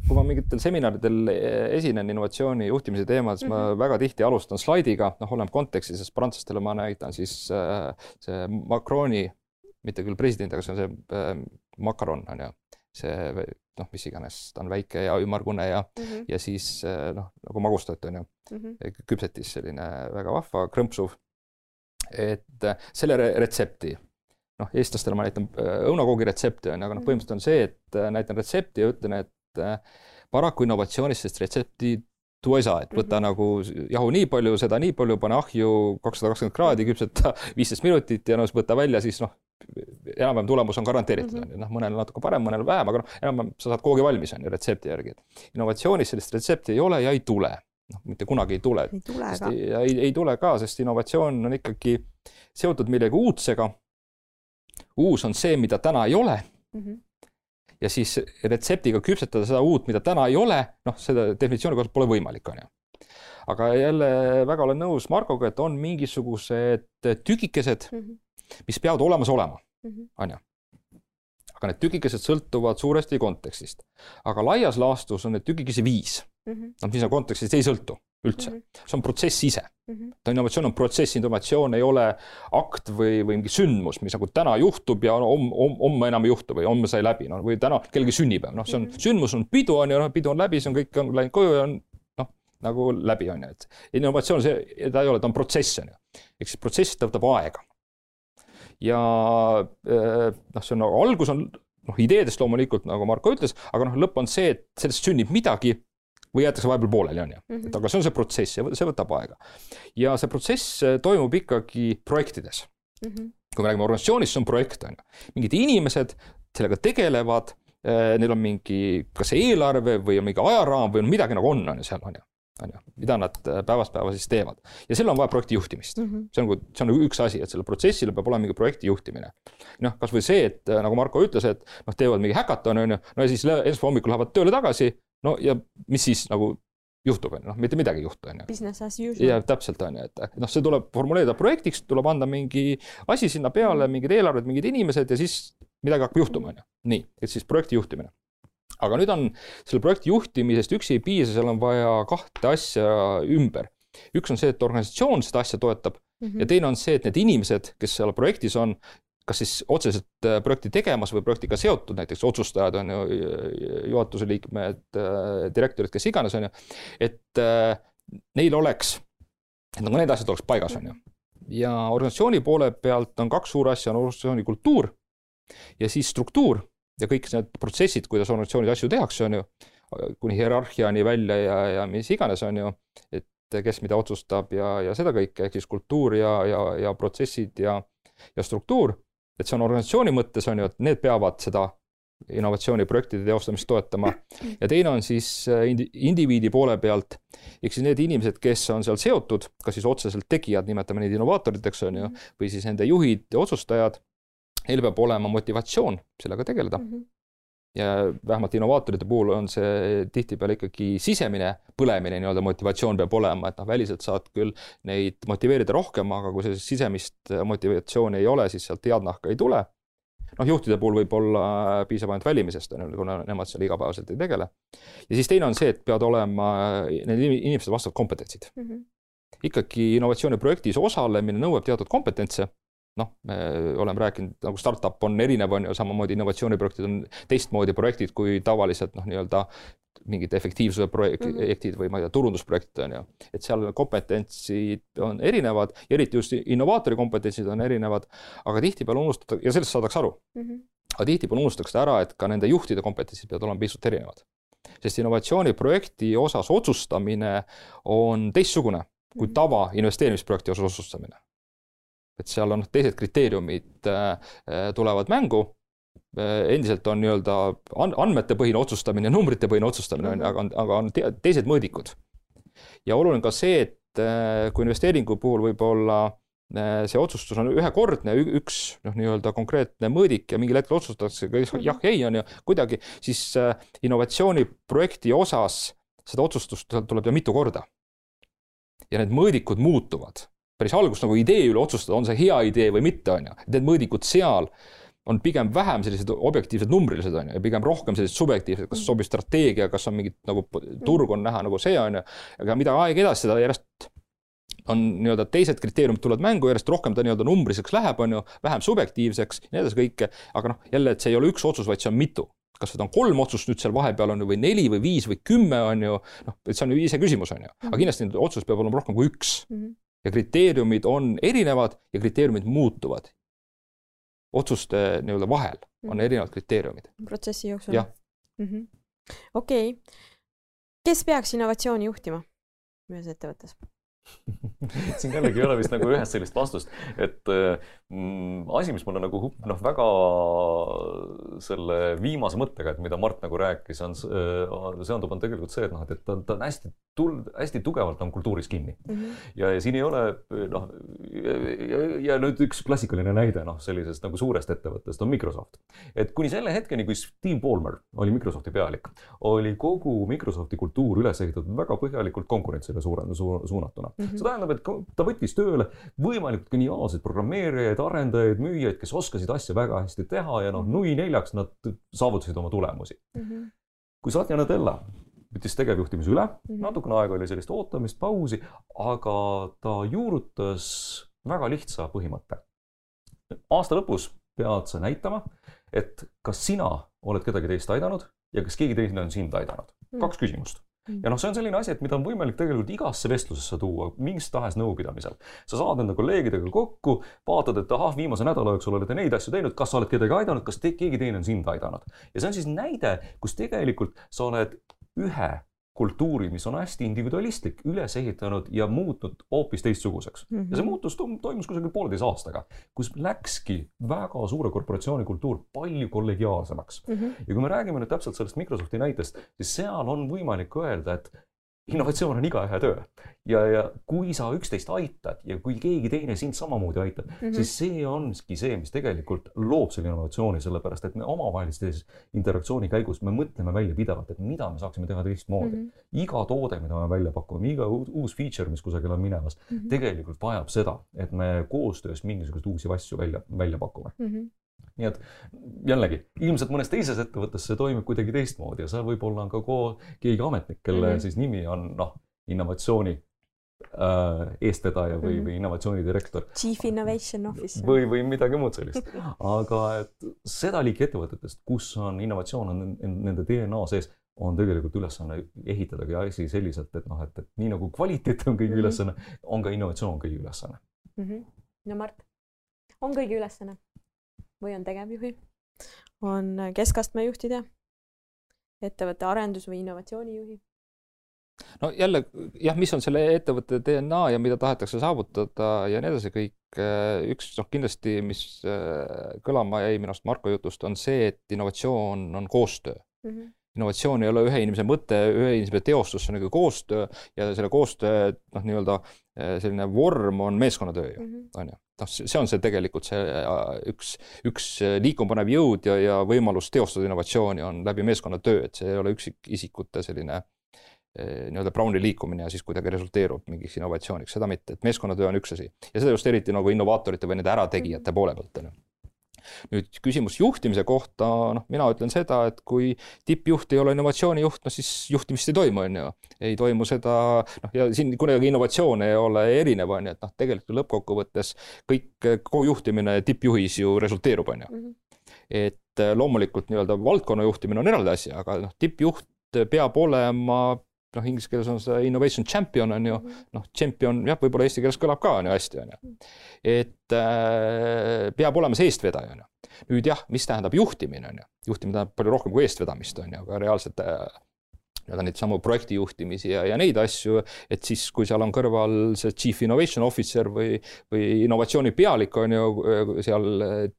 kui ma mingitel seminaridel esinen innovatsiooni juhtimise teemal, siis mm -hmm. ma väga tihti alustan slaidiga, noh, oleneb kontekstis, sest prantslastele ma näitan siis äh, see Macroni, mitte küll president, aga see on see äh, makaron on ju, see noh, mis iganes, ta on väike ja ümmargune ja mm, -hmm. ja siis äh, noh, nagu magustat on ju mm, -hmm. küpsetis selline väga vahva, krõmpsuv. et selle retsepti noh, eestlastele ma näitan äh, õunakoogi retsepti on ju, aga noh, mhm. põhimõtteliselt on see, et äh, näitan retsepti ja ütlen, et äh, paraku innovatsioonis sellist retsepti tuua ei saa, et võta mm -hmm. nagu jahu nii palju, seda nii palju, pane ahju kakssada kakskümmend kraadi, küpseta viisteist minutit ja no siis võta välja, siis noh, enam-vähem tulemus on garanteeritud mm, -hmm. on ju, noh, mõnel natuke parem, mõnel vähem, aga noh, enam-vähem sa saad koogi valmis, on ju, retsepti järgi. innovatsioonis sellist retsepti ei ole ja ei tule. noh, mitte kunagi ei tule. ei tule ka. ei, ei tule ka, sest innovatsioon on ikkagi seotud millegi uudsega uus on see, mida täna ei ole mm. -hmm. ja siis retseptiga küpsetada seda uut, mida täna ei ole, noh, seda definitsiooni kohaselt pole võimalik, on ju. aga jälle väga olen nõus Markoga, et on mingisugused tükikesed mm, -hmm. mis peavad olemas olema, mhm. on ju aga need tükikesed sõltuvad suuresti kontekstist. aga laias laastus on neid tükikesi viis mm. -hmm. noh, mis on kontekstist, ei sõltu üldse mm, -hmm. see on protsess ise mm. -hmm. ta innovatsioon on protsess, innovatsioon ei ole akt või, või mingi sündmus, mis nagu täna juhtub ja homme om, homme enam ei juhtu või homme sai läbi, noh, või täna kellegi sünnipäev, noh, see on mm -hmm. sündmus on pidu on ju, noh, pidu on läbi, see on kõik on läinud koju ja on noh, nagu läbi, on ju, et innovatsioon, see, ta ei ole, ta on protsess, on ju. ehk siis protsess võtab aega. ja noh, see on nagu algus on noh, ideedest loomulikult, nagu Marko ütles, aga noh, lõpp on see, et sellest sünnib midagi või jäetakse vahepeal pooleli, on ju. et aga see on see protsess ja see võtab aega. ja see protsess toimub ikkagi projektides mm. -hmm. kui me räägime organisatsioonist, see on projekt, on ju. mingid inimesed sellega tegelevad, neil on mingi, kas eelarve või on mingi ajaraam või on midagi nagu on, on ju, seal on ju on ju, mida nad päevast päeva siis teevad. ja sellel on vaja projekti juhtimist mm. -hmm. see on nagu, see on nagu üks asi, et sellel protsessil peab olema mingi projekti juhtimine. noh, kasvõi see, et nagu Marko ütles, et noh, teevad mingi häkatoni, on ju, no ja siis esmaspäeva hommikul lähevad tööle tagasi, no ja mis siis nagu juhtub, on ju, noh, mitte midagi ei juhtu, on ju. Business as usual. ja täpselt, on ju, et noh, see tuleb formuleerida projektiks, tuleb anda mingi asi sinna peale, mingid eelarved, mingid inimesed ja siis midagi hakkab juhtuma, on ju. nii, et siis projekti juhtimine. aga nüüd on selle projekti juhtimisest üksi ei piisa, seal on vaja kahte asja ümber. üks on see, et organisatsioon seda asja toetab mm -hmm. ja teine on see, et need inimesed, kes seal projektis on, kas siis otseselt äh, projekti tegemas või projektiga seotud, näiteks otsustajad on ju, juhatuse liikmed, äh, direktorid, kes iganes, on ju, et äh, neil oleks, et nagu need asjad oleks paigas, on ju. ja organisatsiooni poole pealt on kaks suurt asja, on organisatsiooni kultuur ja siis struktuur ja kõik need protsessid, kuidas organisatsioonis asju tehakse, on ju, kuni hierarhiani välja ja, ja mis iganes, on ju, et kes mida otsustab ja, ja seda kõike, ehk siis kultuur ja, ja, ja protsessid ja, ja struktuur et see on organisatsiooni mõttes on ju, et need peavad seda innovatsiooniprojektide teostamist toetama. Ja teine on siis äh, indi-, indiviidi poole pealt, ehk siis need inimesed, kes on seal seotud, kas siis otseselt tegijad, nimetame neid innovaatoriteks, on ju, või siis nende juhid ja otsustajad, neil peab olema motivatsioon sellega tegeleda. Mm. -hmm ja vähemalt innovaatorite puhul on see tihtipeale ikkagi sisemine põlemine, nii-öelda motivatsioon peab olema, et noh, väliselt saad küll neid motiveerida rohkem, aga kui sellist sisemist motivatsiooni ei ole, siis sealt head nahka ei tule. noh, juhtide puhul võib-olla piisab ainult välimisest, on ju, kuna nemad seal igapäevaselt ei tegele. ja siis teine on see, et peavad olema need inimesed vastavad kompetentsid mm. -hmm ikkagi innovatsiooniprojektis osalemine nõuab teatud kompetentse noh, me oleme rääkinud, nagu startup on erinev, on ju, samamoodi innovatsiooniprojektid on teistmoodi projektid kui tavaliselt noh, nii-öelda mingid efektiivsuse projektid mm -hmm. või ma ei tea, turundusprojektid on ju. et seal kompetentsid on erinevad ja eriti just innovaatori kompetentsid on erinevad, aga tihtipeale unustatakse ja sellest saadakse aru mm. -hmm. aga tihtipeale unustatakse ära, et ka nende juhtide kompetentsid peavad olema pisut erinevad. sest innovatsiooniprojekti osas otsustamine on teistsugune kui mhm. tava investeerimisprojekti osas otsustamine et seal on teised kriteeriumid äh, äh, tulevad mängu äh, endiselt on nii-öelda andmetepõhine otsustamine, numbritepõhine otsustamine on ju, aga on, aga on teised mõõdikud. ja oluline ka see, et kui investeeringu puhul võib-olla see otsustus on ühekordne, üks noh, nii-öelda konkreetne mõõdik ja mingil hetkel otsustatakse mhm. jah, ei on ju kuidagi, siis innovatsiooniprojekti osas seda otsustust tuleb teha mitu korda. ja need mõõdikud muutuvad päris algust nagu idee üle otsustada, on see hea idee või mitte, on ju. Need mõõdikud seal on pigem vähem sellised objektiivsed numbrilised, on ju, ja pigem rohkem sellised subjektiivsed, kas sobib strateegia, kas on mingit nagu turg on näha nagu see, on ju. aga mida aeg edasi, seda järjest on nii-öelda teised kriteeriumid tulevad mängu, järjest rohkem ta nii-öelda numbriliseks läheb, on ju, vähem subjektiivseks ja nii edasi kõike. aga noh, jälle, et see ei ole üks otsus, vaid see on mitu kas seda on kolm otsust nüüd seal vahepeal on ju või neli või viis või kümme on ju, noh, et see on ju iseküsimus on ju, aga kindlasti otsuseid peab olema rohkem kui üks mm. -hmm ja kriteeriumid on erinevad ja kriteeriumid muutuvad. otsuste nii-öelda vahel on mhm. erinevad kriteeriumid. protsessi jooksul? jah mm -hmm.. okei okay., kes peaks innovatsiooni juhtima ühes ettevõttes? siin jällegi ei ole vist nagu ühest sellist vastust, et mm, asi, mis mulle nagu noh, väga selle viimase mõttega, et mida Mart nagu rääkis, on äh, seondub, on tegelikult see, et noh, et ta, ta on hästi tul-, hästi tugevalt on kultuuris kinni mm. -hmm. ja, ja siin ei ole noh, ja, ja nüüd üks klassikaline näide noh, sellisest nagu suurest ettevõttest on Microsoft. et kuni selle hetkeni, kui Steve Ballmer oli Microsofti pealik, oli kogu Microsofti kultuur üles ehitatud väga põhjalikult konkurentsile suure su,, suunatuna mm. -hmm. see tähendab, et ta võttis tööle võimalikult geniaalseid programmeerijaid, arendajaid, müüjaid, kes oskasid asja väga hästi teha ja noh, nui neljaks nad saavutasid oma tulemusi mm. -hmm. kui Satya Nadella võttis tegevjuhtimise üle mm, -hmm. natukene aega oli sellist ootamist, pausi, aga ta juurutas väga lihtsa põhimõtte. aasta lõpus pead sa näitama, et kas sina oled kedagi teist aidanud ja kas keegi teine on sind aidanud mm. kaks küsimust ja noh, see on selline asi, et mida on võimalik tegelikult igasse vestlusesse tuua, mis tahes nõupidamisel. sa saad enda kolleegidega kokku, vaatad, et ahah, viimase nädala jooksul olete neid asju teinud, kas sa oled kedagi aidanud, kas te, keegi teine on sind aidanud. ja see on siis näide, kus tegelikult sa oled ühe kultuuri, mis on hästi individualistlik, üles ehitanud ja muutnud hoopis teistsuguseks mm. -hmm. ja see mhm. muutus toimus kusagil pooleteise aastaga, kus läkski väga suure korporatsiooni kultuur palju kollegiaalsemaks mm. -hmm. ja kui me räägime nüüd täpselt sellest Microsofti näitest, siis seal on võimalik öelda, et innovatsioon on igaühe töö ja, ja kui sa üksteist aitad ja kui keegi teine sind samamoodi aitab mm, -hmm. siis see ongi see, mis tegelikult loob selle innovatsiooni, sellepärast et me omavahelises interaktsiooni käigus me mõtleme välja pidevalt, et mida me saaksime teha teistmoodi mm. -hmm. iga toode, mida me välja pakume, iga uus feature, mis kusagil on minemas mm, -hmm. tegelikult vajab seda, et me koostöös mingisuguseid uusi asju välja, välja pakume mm. -hmm nii et jällegi, ilmselt mõnes teises ettevõttes see toimib kuidagi teistmoodi ja seal võib-olla on ka keegi ametnik, kelle mm -hmm. siis nimi on noh, innovatsiooni äh, eestvedaja või mm, -hmm. või innovatsioonidirektor. Chief Innovation Officer. või, või midagi muud sellist. aga et seda liiki ettevõtetest, kus on innovatsioon on nende DNA sees, on tegelikult ülesanne ehitadagi asi selliselt, et noh, et, et nii nagu kvaliteet on kõigi mm -hmm. ülesanne, on ka innovatsioon kõigi ülesanne mm. -hmm. no Mart, on kõigi ülesanne? Või on tegevjuhi, on keskastme juhtide, ettevõtte arendus- või innovatsioonijuhi. no jälle jah, mis on selle ettevõtte DNA ja mida tahetakse saavutada ja nii edasi, kõik äh, üks noh, kindlasti, mis äh, kõlama jäi minu arust Marko jutust, on see, et innovatsioon on koostöö mm. -hmm innovatsioon ei ole ühe inimese mõte, ühe inimese teostus, see on nagu koostöö ja selle koostöö noh, nii-öelda äh, selline vorm on meeskonnatöö ju, mhm. on ju. Noh, see on see tegelikult see äh, üks, üks äh, liikuma panev jõud ja, ja võimalus teostada innovatsiooni on läbi meeskonnatöö, et see ei ole üksikisikute selline nii-öelda Browni liikumine ja siis kuidagi resulteerub mingiks innovatsiooniks, seda mitte, et meeskonnatöö on üks asi. Ja seda just eriti nagu innovaatorite või nende ärategijate poole pealt on ju nüüd küsimus juhtimise kohta, noh, mina ütlen seda, et kui tippjuht ei ole innovatsioonijuht, no siis juhtimist ei toimu, on ju. ei toimu seda, noh, ja siin kunagi innovatsioon ei ole erinev, on ju, et noh, tegelikult lõppkokkuvõttes kõik, kogu juhtimine tippjuhis ju resulteerub, on ju. Mhm. et loomulikult nii-öelda valdkonna juhtimine on eraldi asi, aga noh, tippjuht peab olema noh, inglise keeles on see innovation champion on ju mm -hmm., noh, champion jah, võib-olla eesti keeles kõlab ka on ju hästi, on ju. Et äh, peab olema see eestvedaja, on ju. nüüd jah, mis tähendab juhtimine, on ju, juhtimine tähendab palju rohkem kui eestvedamist, on ju, aga reaalselt äh, nii-öelda neid samu projektijuhtimisi ja, ja neid asju, et siis, kui seal on kõrval see chief innovation officer või, või innovatsiooni pealik on ju seal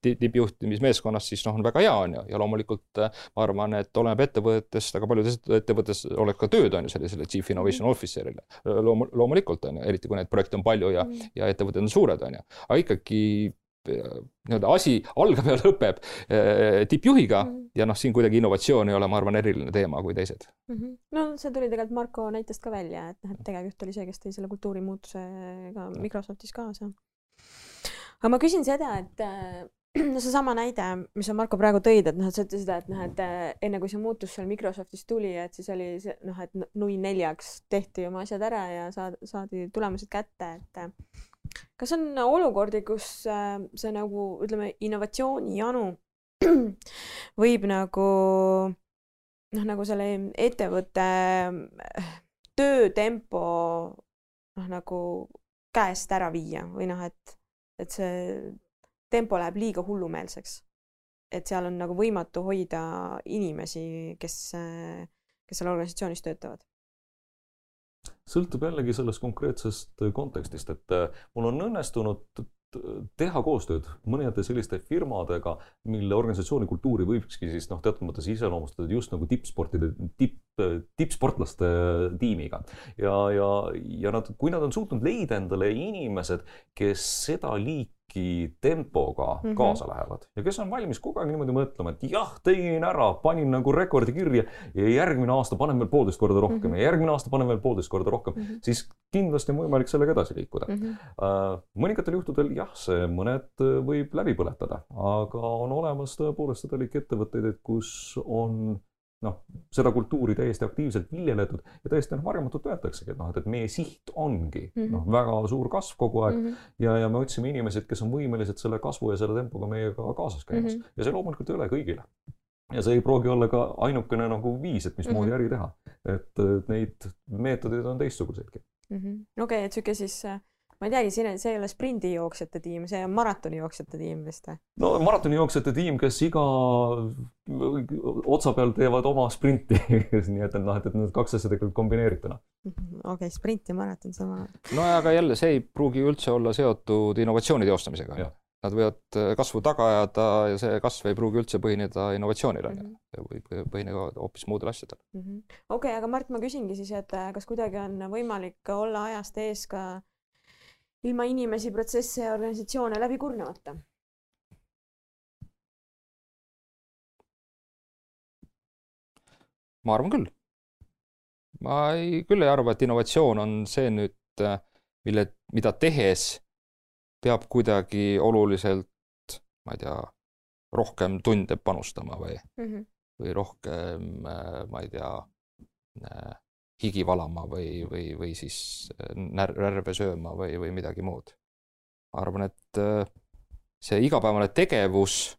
tippjuhtimismeeskonnas, siis noh, on väga hea, on ju, ja loomulikult ma arvan, et oleneb ettevõttest, aga paljudes ettevõttes oleks ka tööd, on ju, sellisele chief innovation officer'ile Loom,. loomulikult on ju, eriti kui neid projekte on palju ja, mm. ja ettevõtted on suured, on ju, aga ikkagi nii-öelda asi algab ja lõpeb äh, tippjuhiga mm -hmm. ja noh, siin kuidagi innovatsioon ei ole, ma arvan, eriline teema kui teised mm. -hmm. no see tuli tegelikult Marko näitest ka välja, et noh, et tegevjuht oli see, kes tõi selle kultuurimuutusega Microsoftis kaasa. aga ma küsin seda, et äh, no seesama näide, mis sa Marko praegu tõid, et noh, et sa ütlesid, et noh, et äh, enne kui see muutus seal Microsoftis tuli, et siis oli see noh, et nui neljaks tehti oma asjad ära ja saad, saadi tulemused kätte, et kas on olukordi, kus äh, see nagu ütleme, innovatsioonijanu võib nagu noh, nagu selle ettevõtte äh, töötempo noh, nagu käest ära viia või noh, et, et see tempo läheb liiga hullumeelseks. et seal on nagu võimatu hoida inimesi, kes, äh, kes seal organisatsioonis töötavad sõltub jällegi sellest konkreetsest kontekstist, et äh, mul on õnnestunud teha koostööd mõnede selliste firmadega, mille organisatsiooni kultuuri võikski siis noh, teatud mõttes iseloomustada just nagu tippsportide, tipp, tippsportlaste tiimiga. ja, ja, ja nad, kui nad on suutnud leida endale inimesed, kes seda liiki mingi tempoga mm -hmm. kaasa lähevad ja kes on valmis kogu aeg niimoodi mõtlema, et jah, tegin ära, panin nagu rekordi kirja ja järgmine aasta panen veel poolteist korda rohkem mm -hmm. ja järgmine aasta panen veel poolteist korda rohkem mm, -hmm. siis kindlasti on võimalik sellega edasi liikuda mm. -hmm. mõningatel juhtudel jah, see mõned äh, võib läbi põletada, aga on olemas tõepoolest seda liiki ettevõtteid, et kus on noh, seda kultuuri täiesti aktiivselt viljeletud ja täiesti noh, varjamatult öeldaksegi, et noh, et, et meie siht ongi mm -hmm. noh, väga suur kasv kogu aeg mm -hmm. ja, ja me otsime inimesi, kes on võimelised selle kasvu ja selle tempoga meiega kaasas käimas mm -hmm. ja see loomulikult ei ole kõigile ja see ei pruugi olla ka ainukene nagu viis, et mismoodi mm -hmm. äri teha. et neid meetodeid on teistsuguseidki mm -hmm.. okei okay,, et sihuke siis äh, ma ei teagi, siin, see ei ole sprindijooksjate tiim, see on maratonijooksjate tiim vist või? no maratonijooksjate tiim, kes iga otsa peal teevad oma sprinti nii et, et noh, et, et need kaks asja tegelikult kombineerituna. Mhm, okei okay,, sprint ja maraton sama. no aga jälle, see ei pruugi üldse olla seotud innovatsiooni teostamisega. Nad võivad äh, kasvu taga ajada ja see kasv ei pruugi üldse põhineda innovatsioonil on ju, mhm. võib põhineda hoopis muudel asjadel. Mhm. okei, aga Mart, ma küsingi siis, et äh, kas kuidagi on võimalik olla ajast ees ka ilma inimesi, protsesse ja organisatsioone läbi kurnamata? ma arvan küll. ma ei, küll ei arva, et innovatsioon on see nüüd, äh, mille, mida tehes peab kuidagi oluliselt, ma ei tea, rohkem tunde panustama või mm, -hmm. või rohkem, äh, ma ei tea, äh, higi valama või, või, või siis äh, närve sööma või, või midagi muud. ma arvan, et see igapäevane tegevus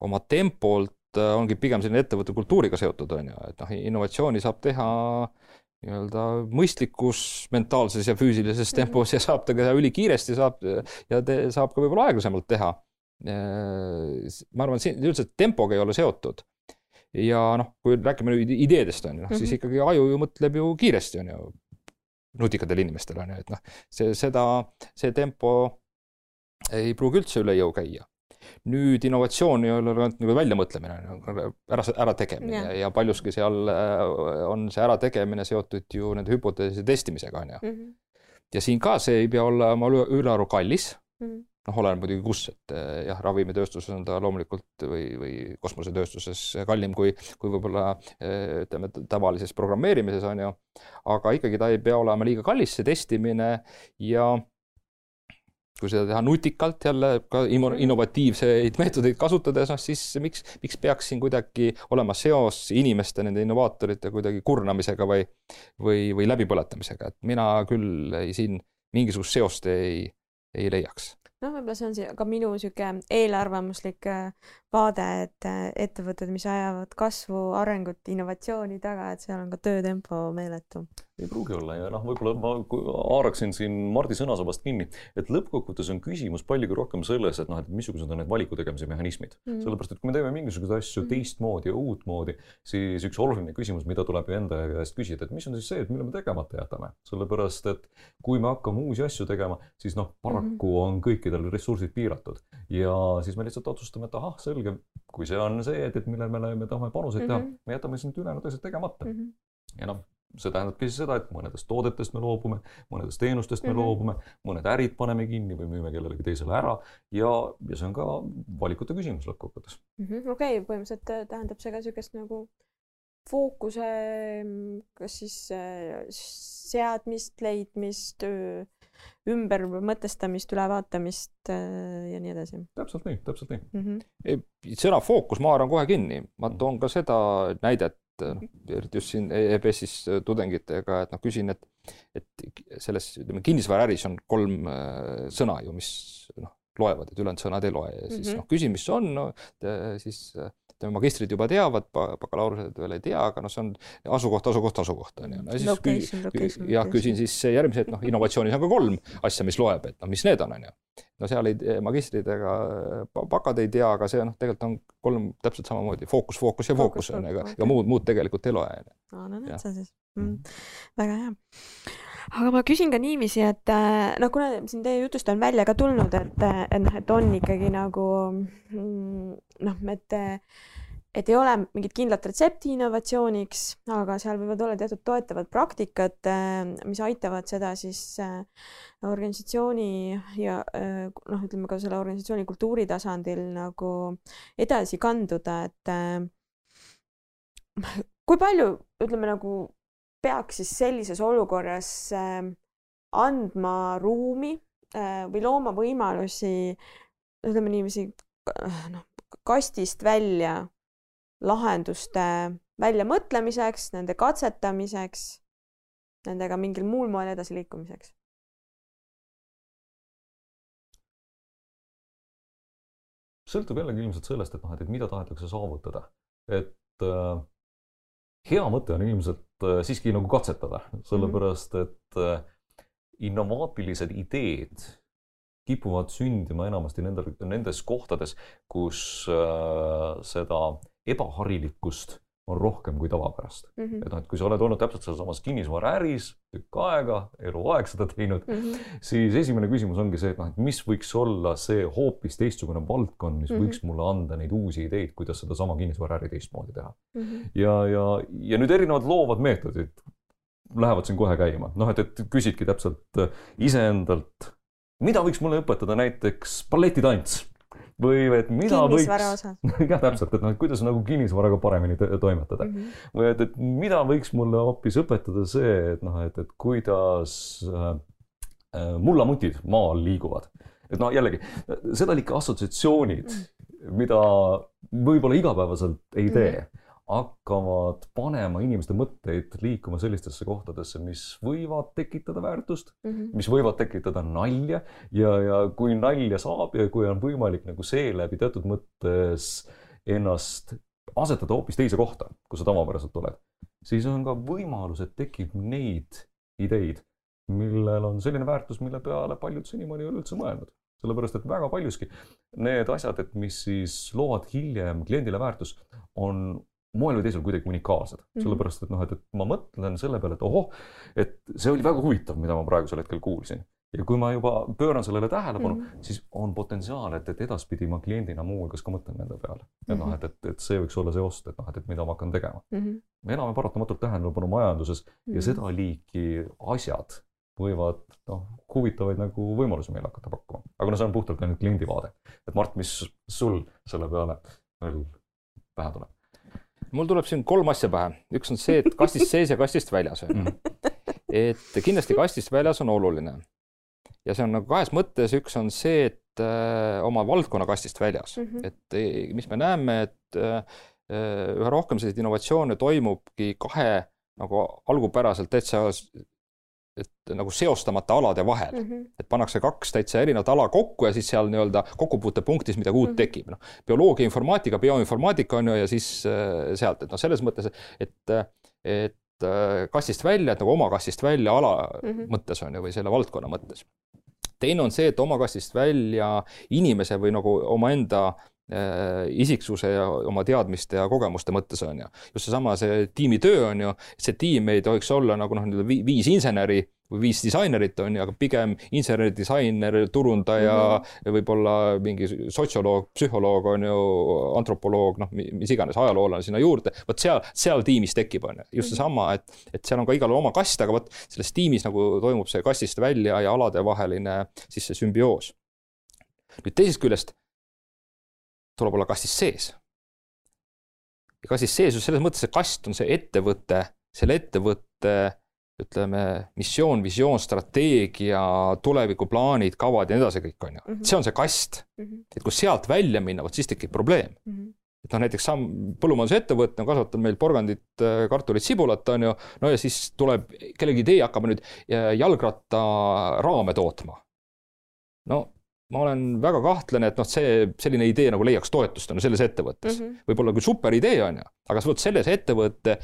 oma tempolt ongi pigem selline ettevõtte kultuuriga seotud, on ju, et noh, innovatsiooni saab teha nii-öelda mõistlikus mentaalses ja füüsilises mhm. tempos ja saab ta ka ülikiiresti saab ja te, saab ka võib-olla aeglasemalt teha. ma arvan, siin üldiselt tempoga ei ole seotud. Ja noh, kui räägime ideedest on ju, noh siis mhm. ikkagi aju ju mõtleb ju kiiresti on ju, nutikatel inimestel on ju, et noh, see, seda, see tempo ei pruugi üldse üle jõu käia nüüd innovatsioon ei ole ainult nagu väljamõtlemine, ära, ärategemine ja. ja paljuski seal äh, on see ärategemine seotud ju nende hüpoteeside testimisega, on ju mm. -hmm. ja siin ka see ei pea olema ülearu kallis mm. -hmm noh, oleneb muidugi kus, et äh, jah, ravimitööstuses on ta loomulikult või, või kosmosetööstuses kallim kui, kui võib-olla äh, ütleme, tavalises programmeerimises on ju. aga ikkagi ta ei pea olema liiga kallis, see testimine ja kui seda teha nutikalt jälle ka innovatiivseid meetodeid kasutades, noh siis miks, miks peaks siin kuidagi olema seos inimeste, nende innovaatorite kuidagi kurnamisega või, või, või läbipõletamisega, et mina küll ei, siin mingisugust seost ei, ei leiaks noh, võib-olla see on see ka minu sihuke eelarvamuslik äh, vaade, et äh, ettevõtted, mis ajavad kasvu, arengut, innovatsiooni taga, et seal on ka töötempo meeletu. ei pruugi olla ja noh, võib-olla ma haaraksin siin Mardi sõnasabast kinni, et lõppkokkuvõttes on küsimus paljugi rohkem selles, et noh, et missugused on need valiku tegemise mehhanismid mm. -hmm. sellepärast, et kui me teeme mingisuguseid asju mm -hmm. teistmoodi ja uutmoodi, siis üks oluline küsimus, mida tuleb ju enda käest küsida, et mis on siis see, et mille me tegemata jätame, sellepärast et kui me hakkame uusi asju tegema, siis noh, paraku mm -hmm. on kõikidel ressursid piiratud ja siis me lihtsalt otsustame, et ahah, selge selge, kui see on see, et, et millele me, me tahame panuseid mm -hmm. teha, me jätame siis need ülejäänud asjad tegemata mm. -hmm. ja noh, see tähendabki siis seda, et mõnedest toodetest me loobume, mõnedest teenustest me mm -hmm. loobume, mõned ärid paneme kinni või müüme kellelegi teisele ära ja, ja see on ka valikute küsimus lõppkokkuvõttes mm -hmm.. okei okay,, põhimõtteliselt äh, tähendab see ka niisugust nagu fookuse, kas siis äh, seadmist, leidmist, ümbermõtestamist, ülevaatamist äh, ja nii edasi. täpselt nii, täpselt nii mm. -hmm. sõna fookus ma haaran kohe kinni, ma toon ka seda näidet, noh, eriti just siin EBS-is tudengitega, et noh, küsin, et, et selles, ütleme, kinnisvaraäris on kolm äh, sõna ju, mis noh, loevad, et ülejäänud sõnad ei loe ja siis mm -hmm. noh, küsin, mis on, no siis ütleme, magistrid juba teavad, bakalaureused veel ei tea, aga noh, see on asukoht, asukoht, asukoht on ju. no siis küsin, jah, küsin siis järgmise, et noh, innovatsioonis on ka kolm asja, mis loeb, et noh, mis need on, on ju. no seal ei, magistrid ega bakad ei tea, aga see noh, tegelikult on kolm täpselt samamoodi fookus, fookus ja fookus on ju, ega, muud, muud tegelikult ei loe. aa, no näed sa siis mm.. mm. väga hea aga ma küsin ka niiviisi, et äh, noh, kuna siin teie jutust on välja ka tulnud, et, et noh, et on ikkagi nagu mm, noh, et et ei ole mingit kindlat retsepti innovatsiooniks, aga seal võivad olla teatud toetavad praktikad, äh, mis aitavad seda siis äh, organisatsiooni ja noh, ütleme ka selle organisatsiooni kultuuri tasandil nagu edasi kanduda, et kui palju, ütleme nagu peaks siis sellises olukorras ähm, andma ruumi äh, või looma võimalusi, ütleme niiviisi, noh, kastist välja lahenduste väljamõtlemiseks, nende katsetamiseks, nendega mingil muul moel edasiliikumiseks. Sõltub jällegi ilmselt sellest, et noh, et, mida tahetakse saavutada. Et äh, hea mõte on ilmselt äh, siiski nagu katsetada, sellepärast et äh, innovaatilised ideed kipuvad sündima enamasti nendel, nendes kohtades, kus äh, seda ebaharilikkust on rohkem kui tavapärast mm. -hmm. et noh, et kui sa oled olnud täpselt sealsamas kinnisvaraäris tükk aega, eluaeg seda teinud mm, -hmm. siis esimene küsimus ongi see, et noh, et mis võiks olla see hoopis teistsugune valdkond, mis mm -hmm. võiks mulle anda neid uusi ideid, kuidas sedasama kinnisvaraäri teistmoodi teha mm. -hmm. ja, ja, ja nüüd erinevad loovad meetodid lähevad siin kohe käima, noh, et, et küsidki täpselt iseendalt, mida võiks mulle õpetada näiteks balletitants või et mida võiks. jah, täpselt, et noh, et kuidas nagu kinnisvaraga paremini toimetada mm. -hmm. või et, et mida võiks mulle hoopis õpetada see, et noh, et, et kuidas äh, äh mullamutid maal liiguvad. et noh, jällegi seda oli ikka assotsiatsioonid mm, -hmm. mida võib-olla igapäevaselt ei tee mm. -hmm hakkavad panema inimeste mõtteid liikuma sellistesse kohtadesse, mis võivad tekitada väärtust mm, -hmm. mis võivad tekitada nalja ja, ja kui nalja saab ja kui on võimalik nagu seeläbi teatud mõttes ennast asetada hoopis teise kohta, kus sa tavapäraselt oled, siis on ka võimalus, et tekib neid ideid, millel on selline väärtus, mille peale paljud senimaani ei ole üldse mõelnud sellepärast et väga paljuski need asjad, et mis siis loovad hiljem kliendile väärtust, on moel või teisel kuidagi unikaalsed mm, -hmm. sellepärast et noh, et, et ma mõtlen selle peale, et ohoh, et see oli väga huvitav, mida ma praegusel hetkel kuulsin. ja kui ma juba pööran sellele tähelepanu mm, -hmm. siis on potentsiaal, et, et edaspidi ma kliendina muuhulgas ka mõtlen nende peale. et mm -hmm. noh, et, et, et see võiks olla see ost, et noh, et, et mida ma hakkan tegema mm. -hmm. me elame paratamatult tähelepanu majanduses mm -hmm. ja mhm. seda liiki asjad võivad noh, huvitavaid nagu võimalusi meile hakata pakkuma. aga no see on puhtalt ainult kliendi vaade. et Mart, mis sul selle peale veel pähe tuleb? Mul tuleb siin kolm asja pähe, üks on see, et kastist sees ja kastist väljas on ju. Mm. et kindlasti kastist väljas on oluline. ja see on nagu kahes mõttes, üks on see, et äh, oma valdkonna kastist väljas mm, -hmm. et e, mis me näeme, et äh, üha rohkem selliseid innovatsioone toimubki kahe nagu algupäraselt täitsa et nagu seostamata alade vahel mm, -hmm. et pannakse kaks täitsa erinevat ala kokku ja siis seal nii-öelda kokkupuutepunktis midagi uut mm -hmm. tekib, noh. bioloogia, informaatika, bioinformaatika on ju ja siis äh, sealt, et noh, selles mõttes, et, et äh, kastist välja, et nagu oma kastist välja ala mm -hmm. mõttes on ju, või selle valdkonna mõttes. teine on see, et oma kastist välja inimese või nagu omaenda isiksuse ja oma teadmiste ja kogemuste mõttes on ju. just seesama, see tiimitöö on ju, see tiim ei tohiks olla nagu noh, nii-öelda viis inseneri või viis disainerit on ju, aga pigem insener, disainer, turundaja mm -hmm. võib-olla mingi sotsioloog, psühholoog on ju, antropoloog, noh, mis iganes, ajaloolane sinna juurde. vot seal, seal tiimis tekib, on ju, just mhm. seesama, et, et seal on ka igal oma kast, aga vot selles tiimis nagu toimub see kastist välja ja alade vaheline siis see sümbioos. nüüd teisest küljest tuleb olla kastis sees. ja kastis sees just selles mõttes, et kast on see ettevõte, selle ettevõtte ütleme, missioon, visioon, strateegia, tulevikuplaanid, kavad ja nii edasi kõik on ju mm, -hmm. see on see kast mm. -hmm. et kui sealt välja minna, vot siis tekib probleem mm. -hmm et noh, näiteks samm, põllumajandusettevõte on kasvatanud meil porgandit, äh, kartulit, sibulat, on ju, no ja siis tuleb kellegi idee, hakkame nüüd äh, jalgrattaraame tootma. no ma olen väga kahtlane, et noh, see selline idee nagu leiaks toetust on selles ettevõttes mm -hmm.. võib-olla küll super idee on ju, aga vot selles ettevõtte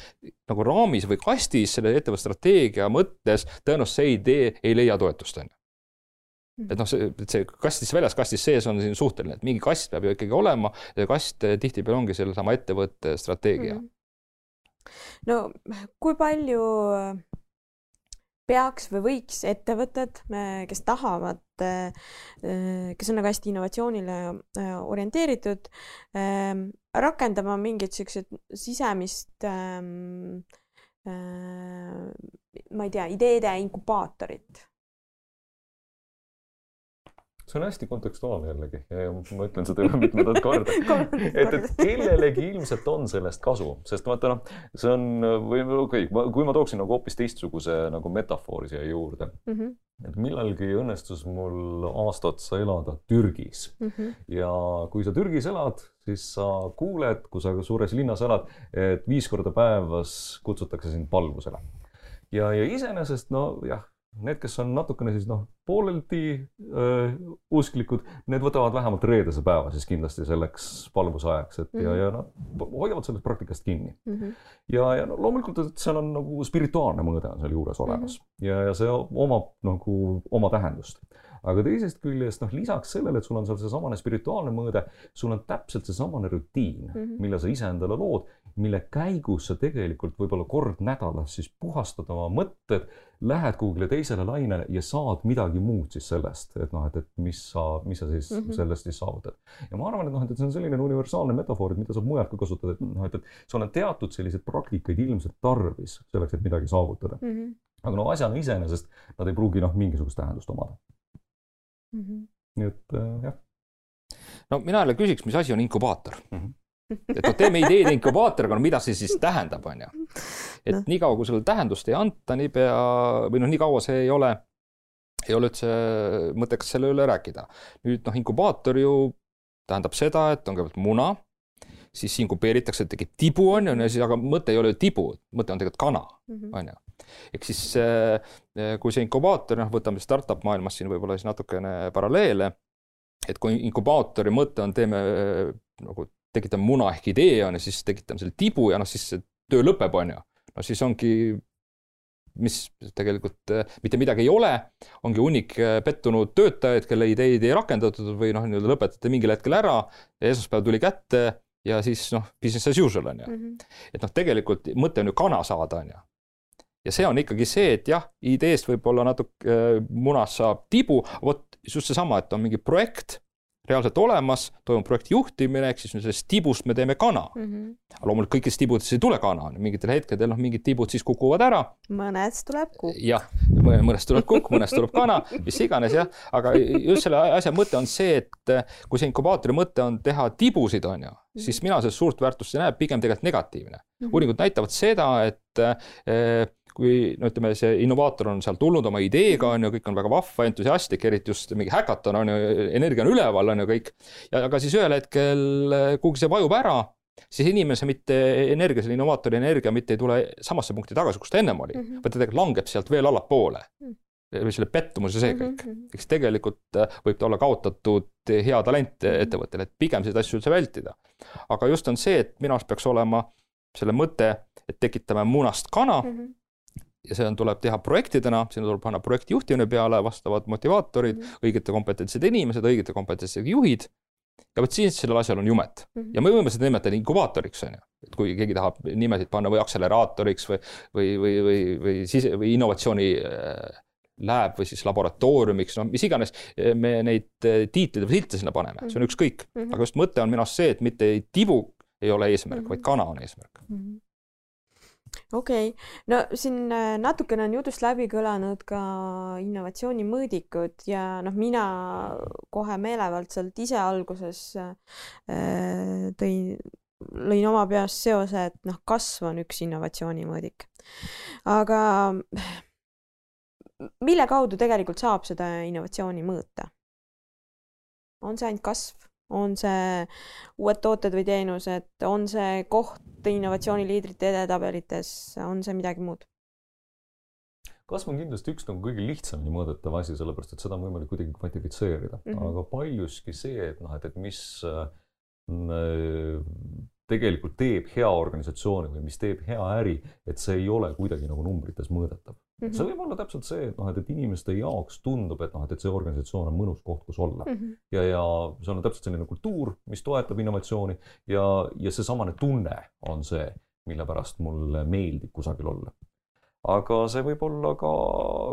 nagu raamis või kastis selle ettevõtte strateegia mõttes tõenäoliselt see idee ei leia toetust on ju mhm. et noh, see, see kastis väljas, kastis sees on siin suhteline, et mingi kast peab ju ikkagi olema ja kast tihtipeale ongi sellesama ettevõtte strateegia mm. -hmm. no kui palju peaks või võiks ettevõtted, kes tahavad, kes on nagu hästi innovatsioonile äh, orienteeritud, ähm, rakendama mingit siukseid sisemist ähm, äh, ma ei tea, ideede inkubaatorit see on hästi kontekstuaalne jällegi ja ma ütlen seda juba mitmendat korda et, et kellelegi ilmselt on sellest kasu, sest vaata noh, see on või okei okay,, kui ma tooksin nagu hoopis teistsuguse nagu metafoori siia juurde mm. -hmm. et millalgi õnnestus mul aasta otsa elada Türgis mm -hmm. ja kui sa Türgis elad, siis sa kuuled, kui sa suures linnas elad, et viis korda päevas kutsutakse sind palvusele. ja, ja iseenesest nojah Need, kes on natukene siis noh, pooleldi äh, usklikud, need võtavad vähemalt reedese päeva siis kindlasti selleks palvusajaks, et mm -hmm. ja, mhm. ja nad hoiavad sellest praktikast kinni mm. -hmm. ja, ja no loomulikult, et seal on nagu spirituaalne mõõde on seal juures olemas mm -hmm. ja, ja see omab nagu oma tähendust aga teisest küljest noh, lisaks sellele, et sul on seal seesamane spirituaalne mõõde, sul on täpselt seesamane rutiin mm, -hmm. mille sa ise endale lood, mille käigus sa tegelikult võib-olla kord nädalas siis puhastad oma mõtted, lähed kuhugile teisele lainele ja saad midagi muud siis sellest, et noh, et, et mis sa, mis sa siis mm -hmm. sellest siis saavutad. ja ma arvan, et noh, et see on selline universaalne metafoor, et mida saab mujalt ka kasutada, et noh, et, et sul on teatud selliseid praktikaid ilmselt tarvis selleks, et midagi saavutada mm. -hmm. aga no asjana iseenesest nad ei pruugi noh, mingisugust tähendust omada mm. -hmm. nii et äh, jah. no mina jälle küsiks, mis asi on inkubaator mm? -hmm et noh, teeme ideede inkubaatoriga, no mida see siis tähendab, on ju. et no. niikaua, kui sellele tähendust ei anta, niipea või noh, nii kaua see ei ole, ei ole üldse mõttekas selle üle rääkida. nüüd noh, inkubaator ju tähendab seda, et on kõigepealt muna, siis inkubeeritakse, tekib tibu, on ju, siis, aga mõte ei ole ju tibu, mõte on tegelikult kana, mhm. on ju ehk siis äh, kui see inkubaator, noh, võtame startup maailmas siin võib-olla siis natukene paralleele, et kui inkubaatori mõte on, teeme äh, nagu tekitame muna ehk idee on ju, siis tekitame selle tibu ja noh, siis see töö lõpeb, on ju. no siis ongi, mis tegelikult äh, mitte midagi ei ole, ongi hunnik pettunud töötajaid, kelle ideid ei rakendatud või noh, nii-öelda lõpetati mingil hetkel ära. esmaspäev tuli kätte ja siis noh, business as usual on ju mm. -hmm. et noh, tegelikult mõte on ju kana saada, on ju ja see on ikkagi see, et jah, ideest võib-olla natuke äh, munast saab tibu, vot just seesama, et on mingi projekt reaalselt olemas, toimub projekti juhtimine, ehk siis sellest tibust me teeme kana mm. -hmm. aga loomulikult kõikidest tibudest ei tule kana, mingitel hetkedel noh, mingid tibud siis kukuvad ära. mõnest tuleb kukk. jah, mõnest tuleb kukk, mõnest tuleb kana, mis iganes jah, aga just selle asja mõte on see, et äh, kui see inkubaatori mõte on teha tibusid, on ju, mhm. siis mina sellest suurt väärtust ei näe, pigem tegelikult negatiivne mm. -hmm. uuringud näitavad seda, et äh, kui no ütleme, see innovaator on seal tulnud oma ideega, on ju, kõik on väga vahva, entusiastlik, eriti just mingi häkaton on ju, energia on üleval, on ju kõik. ja aga siis ühel hetkel kuhugi see vajub ära, siis inimese mitte energia, selle innovaatori energia mitte ei tule samasse punkti tagasi, kus ta ennem oli mm, -hmm. vaid ta langeb sealt veel allapoole mm. -hmm või selle pettumuse, see kõik mm. -hmm. eks tegelikult äh, võib ta olla kaotatud hea talent -hmm. ettevõttele, et pigem selliseid asju üldse vältida. aga just on see, et minu arust peaks olema selle mõte, et tekitame munast kana mm, -hmm ja see on, tuleb teha projektidena, sinna tuleb panna projektijuhtimine peale, vastavad motivaatorid mm, -hmm. õigete kompetentsed inimesed, õigete kompetentsed juhid. ja vot siis sellel asjal on jumet mm -hmm. ja me võime seda nimetada inkubaatoriks, on ju, et kui keegi tahab nimesid panna või akseleraatoriks või, või, või, või, või sise või innovatsiooni äh, lab või siis laboratooriumiks, no mis iganes me neid äh, tiitleid või silte sinna paneme, see on mhm. ükskõik mm, -hmm. aga just mõte on minu arust see, et mitte tibu ei ole eesmärk mm, -hmm. vaid kana on eesmärk mm. -hmm okei okay., no siin äh, natukene on jutust läbi kõlanud ka innovatsiooni mõõdikud ja noh, mina kohe meelevaldselt ise alguses äh, tõin, lõin oma peas seose, et noh, kasv on üks innovatsiooni mõõdik. aga mille kaudu tegelikult saab seda innovatsiooni mõõta? on see ainult kasv? On see uued tooted või teenused, on see koht innovatsiooniliidrite edetabelites, on see midagi muud? kasv on kindlasti üks nagu kõige lihtsamini mõõdetav asi, sellepärast et seda on võimalik kuidagi kvantifitseerida mm, -hmm. aga paljuski see, et noh, et, et mis äh, tegelikult teeb hea organisatsiooni või mis teeb hea äri, et see ei ole kuidagi nagu numbrites mõõdetav mm. -hmm. see võib olla täpselt see, et noh, et, et inimeste jaoks tundub, et noh, et, et see organisatsioon on mõnus koht, kus olla mm. -hmm. ja, ja seal on täpselt selline kultuur, mis toetab innovatsiooni ja, ja seesamane tunne on see, mille pärast mulle meeldib kusagil olla aga see võib olla ka,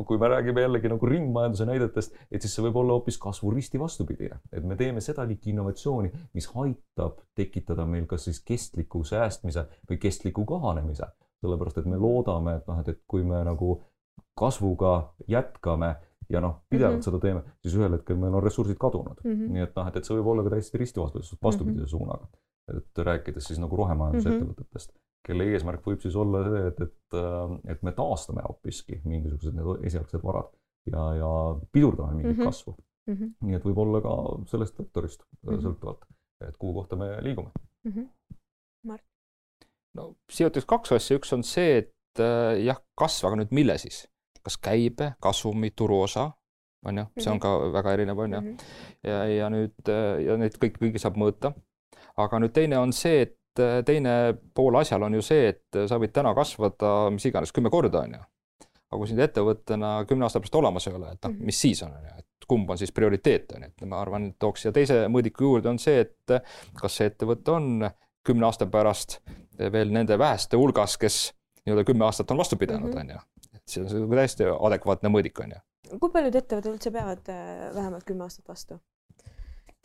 kui me räägime jällegi nagu ringmajanduse näidetest, et siis see võib olla hoopis kasvu risti vastupidine, et me teeme seda liiki innovatsiooni, mis aitab tekitada meil kas siis kestliku säästmise või kestliku kahanemise, sellepärast et me loodame, et noh, et, et kui me nagu kasvuga jätkame ja noh, pidevalt mm -hmm. seda teeme, siis ühel hetkel meil on ressursid kadunud mm. -hmm. nii et noh, et, et see võib olla ka täiesti risti vastupidise, vastupidise mm -hmm. suunaga. et rääkides siis nagu rohemajandusettevõtetest mm, -hmm. kelle eesmärk võib siis olla see, et, et, et me taastame hoopiski mingisugused need esialgsed varad ja, ja pidurdame mingit mm -hmm. kasvu mm. -hmm. nii et võib-olla ka sellest vektorist mm -hmm. sõltuvalt, et kuhu kohta me liigume mm. -hmm. Mart? No ütleks kaks asja, üks on see, et äh, jah, kasv, aga nüüd mille siis? kas käibe, kasumi, turuosa, on ju, see on ka väga erinev, on ju. Mhm. ja, ja nüüd ja neid kõik, kõiki saab mõõta. aga nüüd teine on see, et teine pool asjal on ju see, et sa võid täna kasvada mis iganes kümme korda, on ju. aga kui sind ettevõttena kümne aasta pärast olemas ei ole, et noh, mis siis on, on ju, et kumb on siis prioriteet, on ju, et ma arvan, tooks siia teise mõõdiku juurde, on see, et kas see ettevõte on kümne aasta pärast veel nende väheste hulgas, kes nii-öelda kümme aastat on vastu pidanud, on ju. et see on täiesti adekvaatne mõõdik, on ju. kui paljud ettevõtted üldse peavad äh, vähemalt kümme aastat vastu?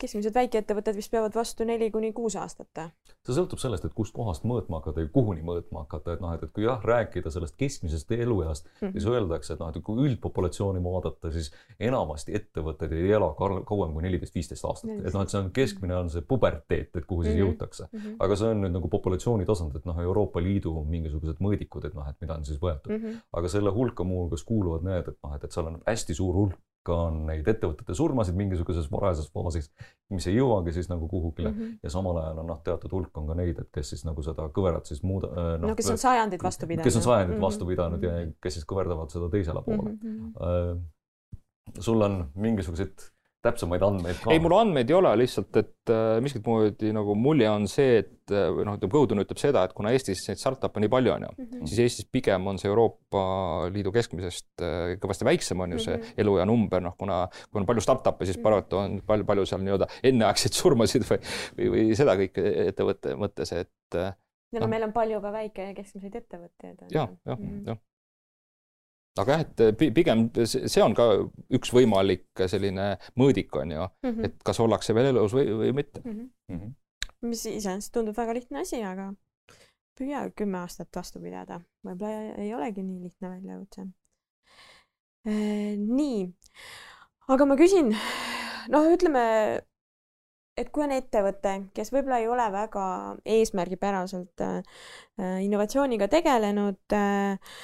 Keskmised väikeettevõtted vist peavad vastu neli kuni kuus aastat. see sõltub sellest, et kust kohast mõõtma hakata ja kuhuni mõõtma hakata, et noh, et, et kui jah, rääkida sellest keskmisest elueast mm, -hmm. siis öeldakse, et noh, et kui üldpopulatsiooni vaadata, siis enamasti ettevõtted ei ela kauem kui neliteist, viisteist aastat, et noh, et see on keskmine on see puberteet, et kuhu siis mm -hmm. jõutakse mm. -hmm. aga see on nüüd nagu populatsiooni tasand, et noh, Euroopa Liidu mingisugused mõõdikud, et noh, et mida on siis võetud mm. -hmm. aga selle hulka muuhulgas kuuluvad need, et noh, et, et seal on hästi suur hulk ka on neid ettevõtete surmasid mingisuguses varajases faasis, mis ei jõuagi siis nagu kuhugile mm -hmm. ja samal ajal on noh, teatud hulk on ka neid, et kes siis nagu seda kõverat siis muuda no,. no kes on sajandid vastu pidanud. kes on sajandid mm -hmm. vastu pidanud ja kes siis kõverdavad seda teisele poole mm. -hmm. sul on mingisuguseid täpsemaid andmeid ka? ei, mul andmeid ei ole, lihtsalt et äh, miskit moodi nagu mulje on see, et äh, või noh, ütleme Kõudun ütleb seda, et kuna Eestis neid startup'e nii palju on ju mm, -hmm. siis Eestis pigem on see Euroopa Liidu keskmisest äh, kõvasti väiksem on ju see mm -hmm. elu ja number, noh kuna, kui on palju startup'e, siis mhm. paraku on palju, palju seal nii-öelda enneaegseid surmasid või, või, või seda kõike ettevõtte mõttes, et ja no, no meil on palju ka väike ja keskmiseid ettevõtteid. jah, jah, mhm. jah aga jah, et eh, pigem see on ka üks võimalik selline mõõdik, on ju mm, -hmm. et kas ollakse veel elus või, või mitte mm. -hmm. Mm -hmm. mis iseenesest tundub väga lihtne asi, aga püüa kümme aastat vastu pidada, võib-olla ei olegi nii lihtne väljakutse e,. nii, aga ma küsin, noh, ütleme et kui on ettevõte, kes võib-olla ei ole väga eesmärgipäraselt äh, äh innovatsiooniga tegelenud äh,,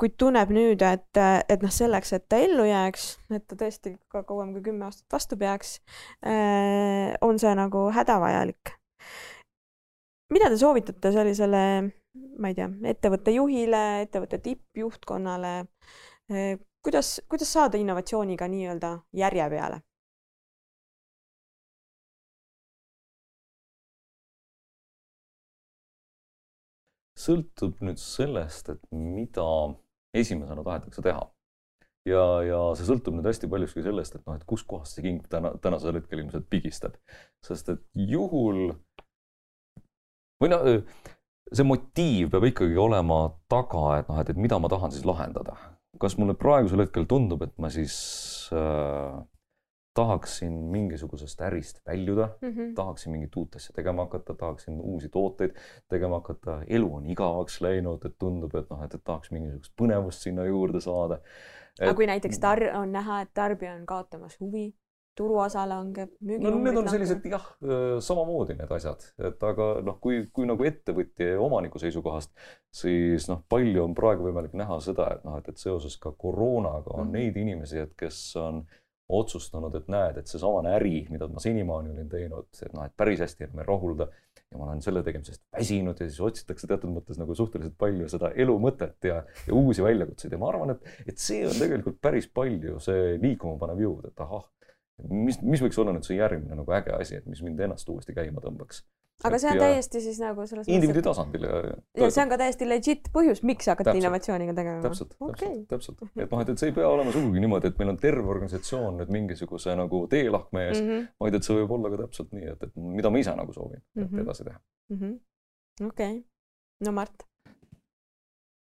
kuid tunneb nüüd, et, et noh, selleks, et ta ellu jääks, et ta tõesti ka kauem kui kümme aastat vastu peaks on see nagu hädavajalik. mida te soovitate sellisele, ma ei tea, ettevõtte juhile, ettevõtte tippjuhtkonnale kuidas, kuidas saada innovatsiooniga nii-öelda järje peale? Sõltub nüüd sellest, et mida esimesena tahetakse teha. ja, ja see sõltub nüüd hästi paljuski sellest, et noh, et kuskohast see king täna, tänasel hetkel ilmselt pigistab. sest et juhul või noh, see motiiv peab ikkagi olema taga, et noh, et, et mida ma tahan siis lahendada. kas mulle praegusel hetkel tundub, et ma siis äh, tahaksin mingisugusest ärist väljuda mm, -hmm. tahaksin mingit uut asja tegema hakata, tahaksin uusi tooteid tegema hakata, elu on igavaks läinud, et tundub, et noh, et, et tahaks mingisugust põnevust sinna juurde saada. aga kui näiteks tar-, on näha, et tarbija on kaotamas huvi, turuosa langeb, müüginumbrid no, need on sellised jah, samamoodi need asjad, et aga noh, kui, kui nagu ettevõtja ja omaniku seisukohast, siis noh, palju on praegu võimalik näha seda, et noh, et, et seoses ka koroonaga on mm -hmm. neid inimesi, et kes on äh, otsustanud, et näed, et seesamane äri, mida ma senimaani olin teinud, et noh, et päris hästi enam ei rahulda ja ma olen selle tegemisest väsinud ja siis otsitakse teatud mõttes nagu suhteliselt palju seda elu mõtet ja, ja uusi väljakutseid. Ja ma arvan, et, et see on tegelikult päris palju see liikuma panev jõud, et ahah, mis, mis võiks olla nüüd see järgmine nagu äge asi, et mis mind ennast uuesti käima tõmbaks aga see on täiesti siis nagu selles indiviidi tasandil ja, ja see on ka täiesti legit põhjus, miks hakata täpselt, innovatsiooniga tegelema. täpselt okay., täpselt, täpselt, et noh, et, et see ei pea olema sugugi niimoodi, et meil on terve organisatsioon nüüd mingisuguse nagu teelahkme ees mm, -hmm. vaid et see võib olla ka täpselt nii, et, et mida ma ise nagu soovin mm -hmm. edasi teha mm -hmm.. okei okay., no Mart?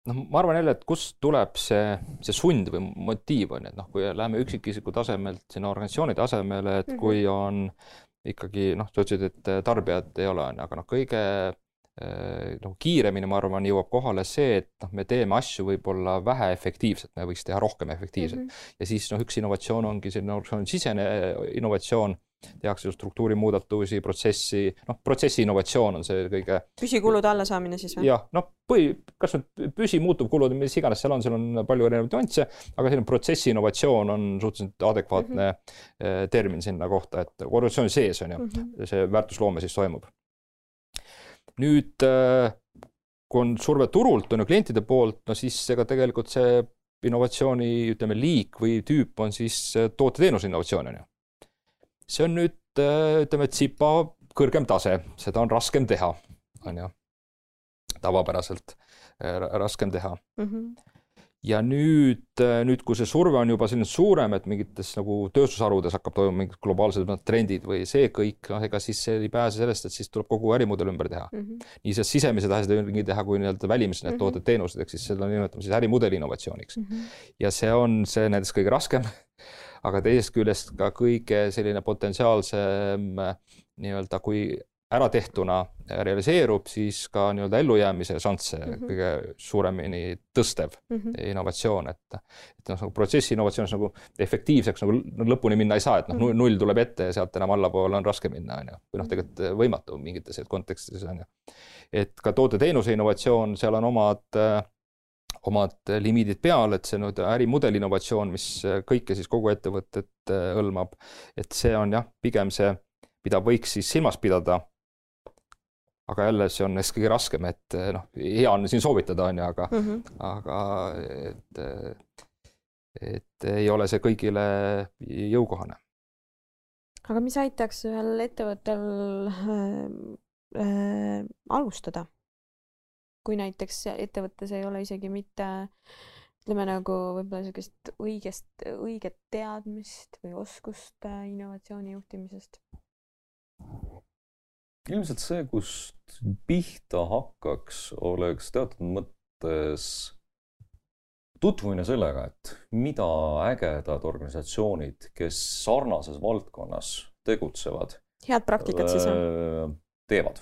Noh, ma arvan jälle, et kust tuleb see, see sund või motiiv on ju, et noh, kui läheme üksikisiku tasemelt sinna organisatsiooni tasemele, et mm -hmm. kui on ikkagi noh, sa ütlesid, et tarbijat ei ole, on ju, aga noh, kõige noh, kiiremini, ma arvan, jõuab kohale see, et noh, me teeme asju võib-olla vähe efektiivselt, me võiks teha rohkem efektiivselt mm. -hmm. ja siis noh, üks innovatsioon ongi selline organisatsiooni sisene innovatsioon tehakse ju struktuurimuudatusi, protsessi, noh, protsessi innovatsioon on see kõige. püsikulude allasaamine siis või? jah, noh, põhi, kas nüüd püsimuutuvkulud, mis iganes seal on, seal on palju erinevaid nüansse, aga selline protsessi innovatsioon on suhteliselt adekvaatne mm -hmm. termin sinna kohta, et organisatsiooni sees on ju mm, -hmm. see väärtusloome siis toimub. Nüüd äh, kui on surve turult, on ju klientide poolt, no siis ega tegelikult see innovatsiooni, ütleme, liik või tüüp on siis toote-teenuse innovatsioon, on ju. see on nüüd, ütleme, tsipa kõrgem tase, seda on raskem teha, on ju, tavapäraselt raskem teha mm. -hmm ja nüüd, äh, nüüd, kui see surve on juba selline suurem, et mingites nagu tööstusharudes hakkab toimuma mingid globaalsed trendid või see kõik, noh, ega siis see ei pääse sellest, et siis tuleb kogu ärimudel ümber teha mm. -hmm. nii see sisemised asjad ringi teha kui nii-öelda välimised need mm -hmm. tooted-teenused, ehk siis seda nimetame siis ärimudeli innovatsiooniks mm. -hmm. ja see on see nendest kõige raskem aga teisest küljest ka kõige selline potentsiaalsem nii-öelda, kui äratehtuna realiseerub, siis ka nii-öelda ellujäämise šansse mm -hmm. kõige suuremini tõstev mm -hmm. innovatsioon, et et noh, nagu protsessi innovatsioonis nagu efektiivseks nagu lõpuni minna ei saa, et noh mm -hmm., null tuleb ette ja sealt enam allapoole on raske minna, on ju, või noh, mhm. tegelikult võimatu mingites kontekstides on ju. et ka toote-teenuse innovatsioon, seal on omad omad limiidid peal, et see nüüd ärimudeli innovatsioon, mis kõike siis kogu ettevõtet hõlmab, et see on jah, pigem see, mida võiks siis silmas pidada aga jälle see on neist kõige raskem, et eh, noh, hea on siin soovitada, on ju, aga mm, -hmm. aga et, et ei ole see kõigile jõukohane. aga mis aitaks ühel ettevõttel äh, alustada? kui näiteks ettevõttes ei ole isegi mitte ütleme nagu võib-olla niisugust õigest, õiget teadmist või oskust innovatsiooni juhtimisest ilmselt see, kust pihta hakkaks, oleks teatud mõttes tutvumine sellega, et mida ägedad organisatsioonid, kes sarnases valdkonnas tegutsevad. head praktikat siis on? teevad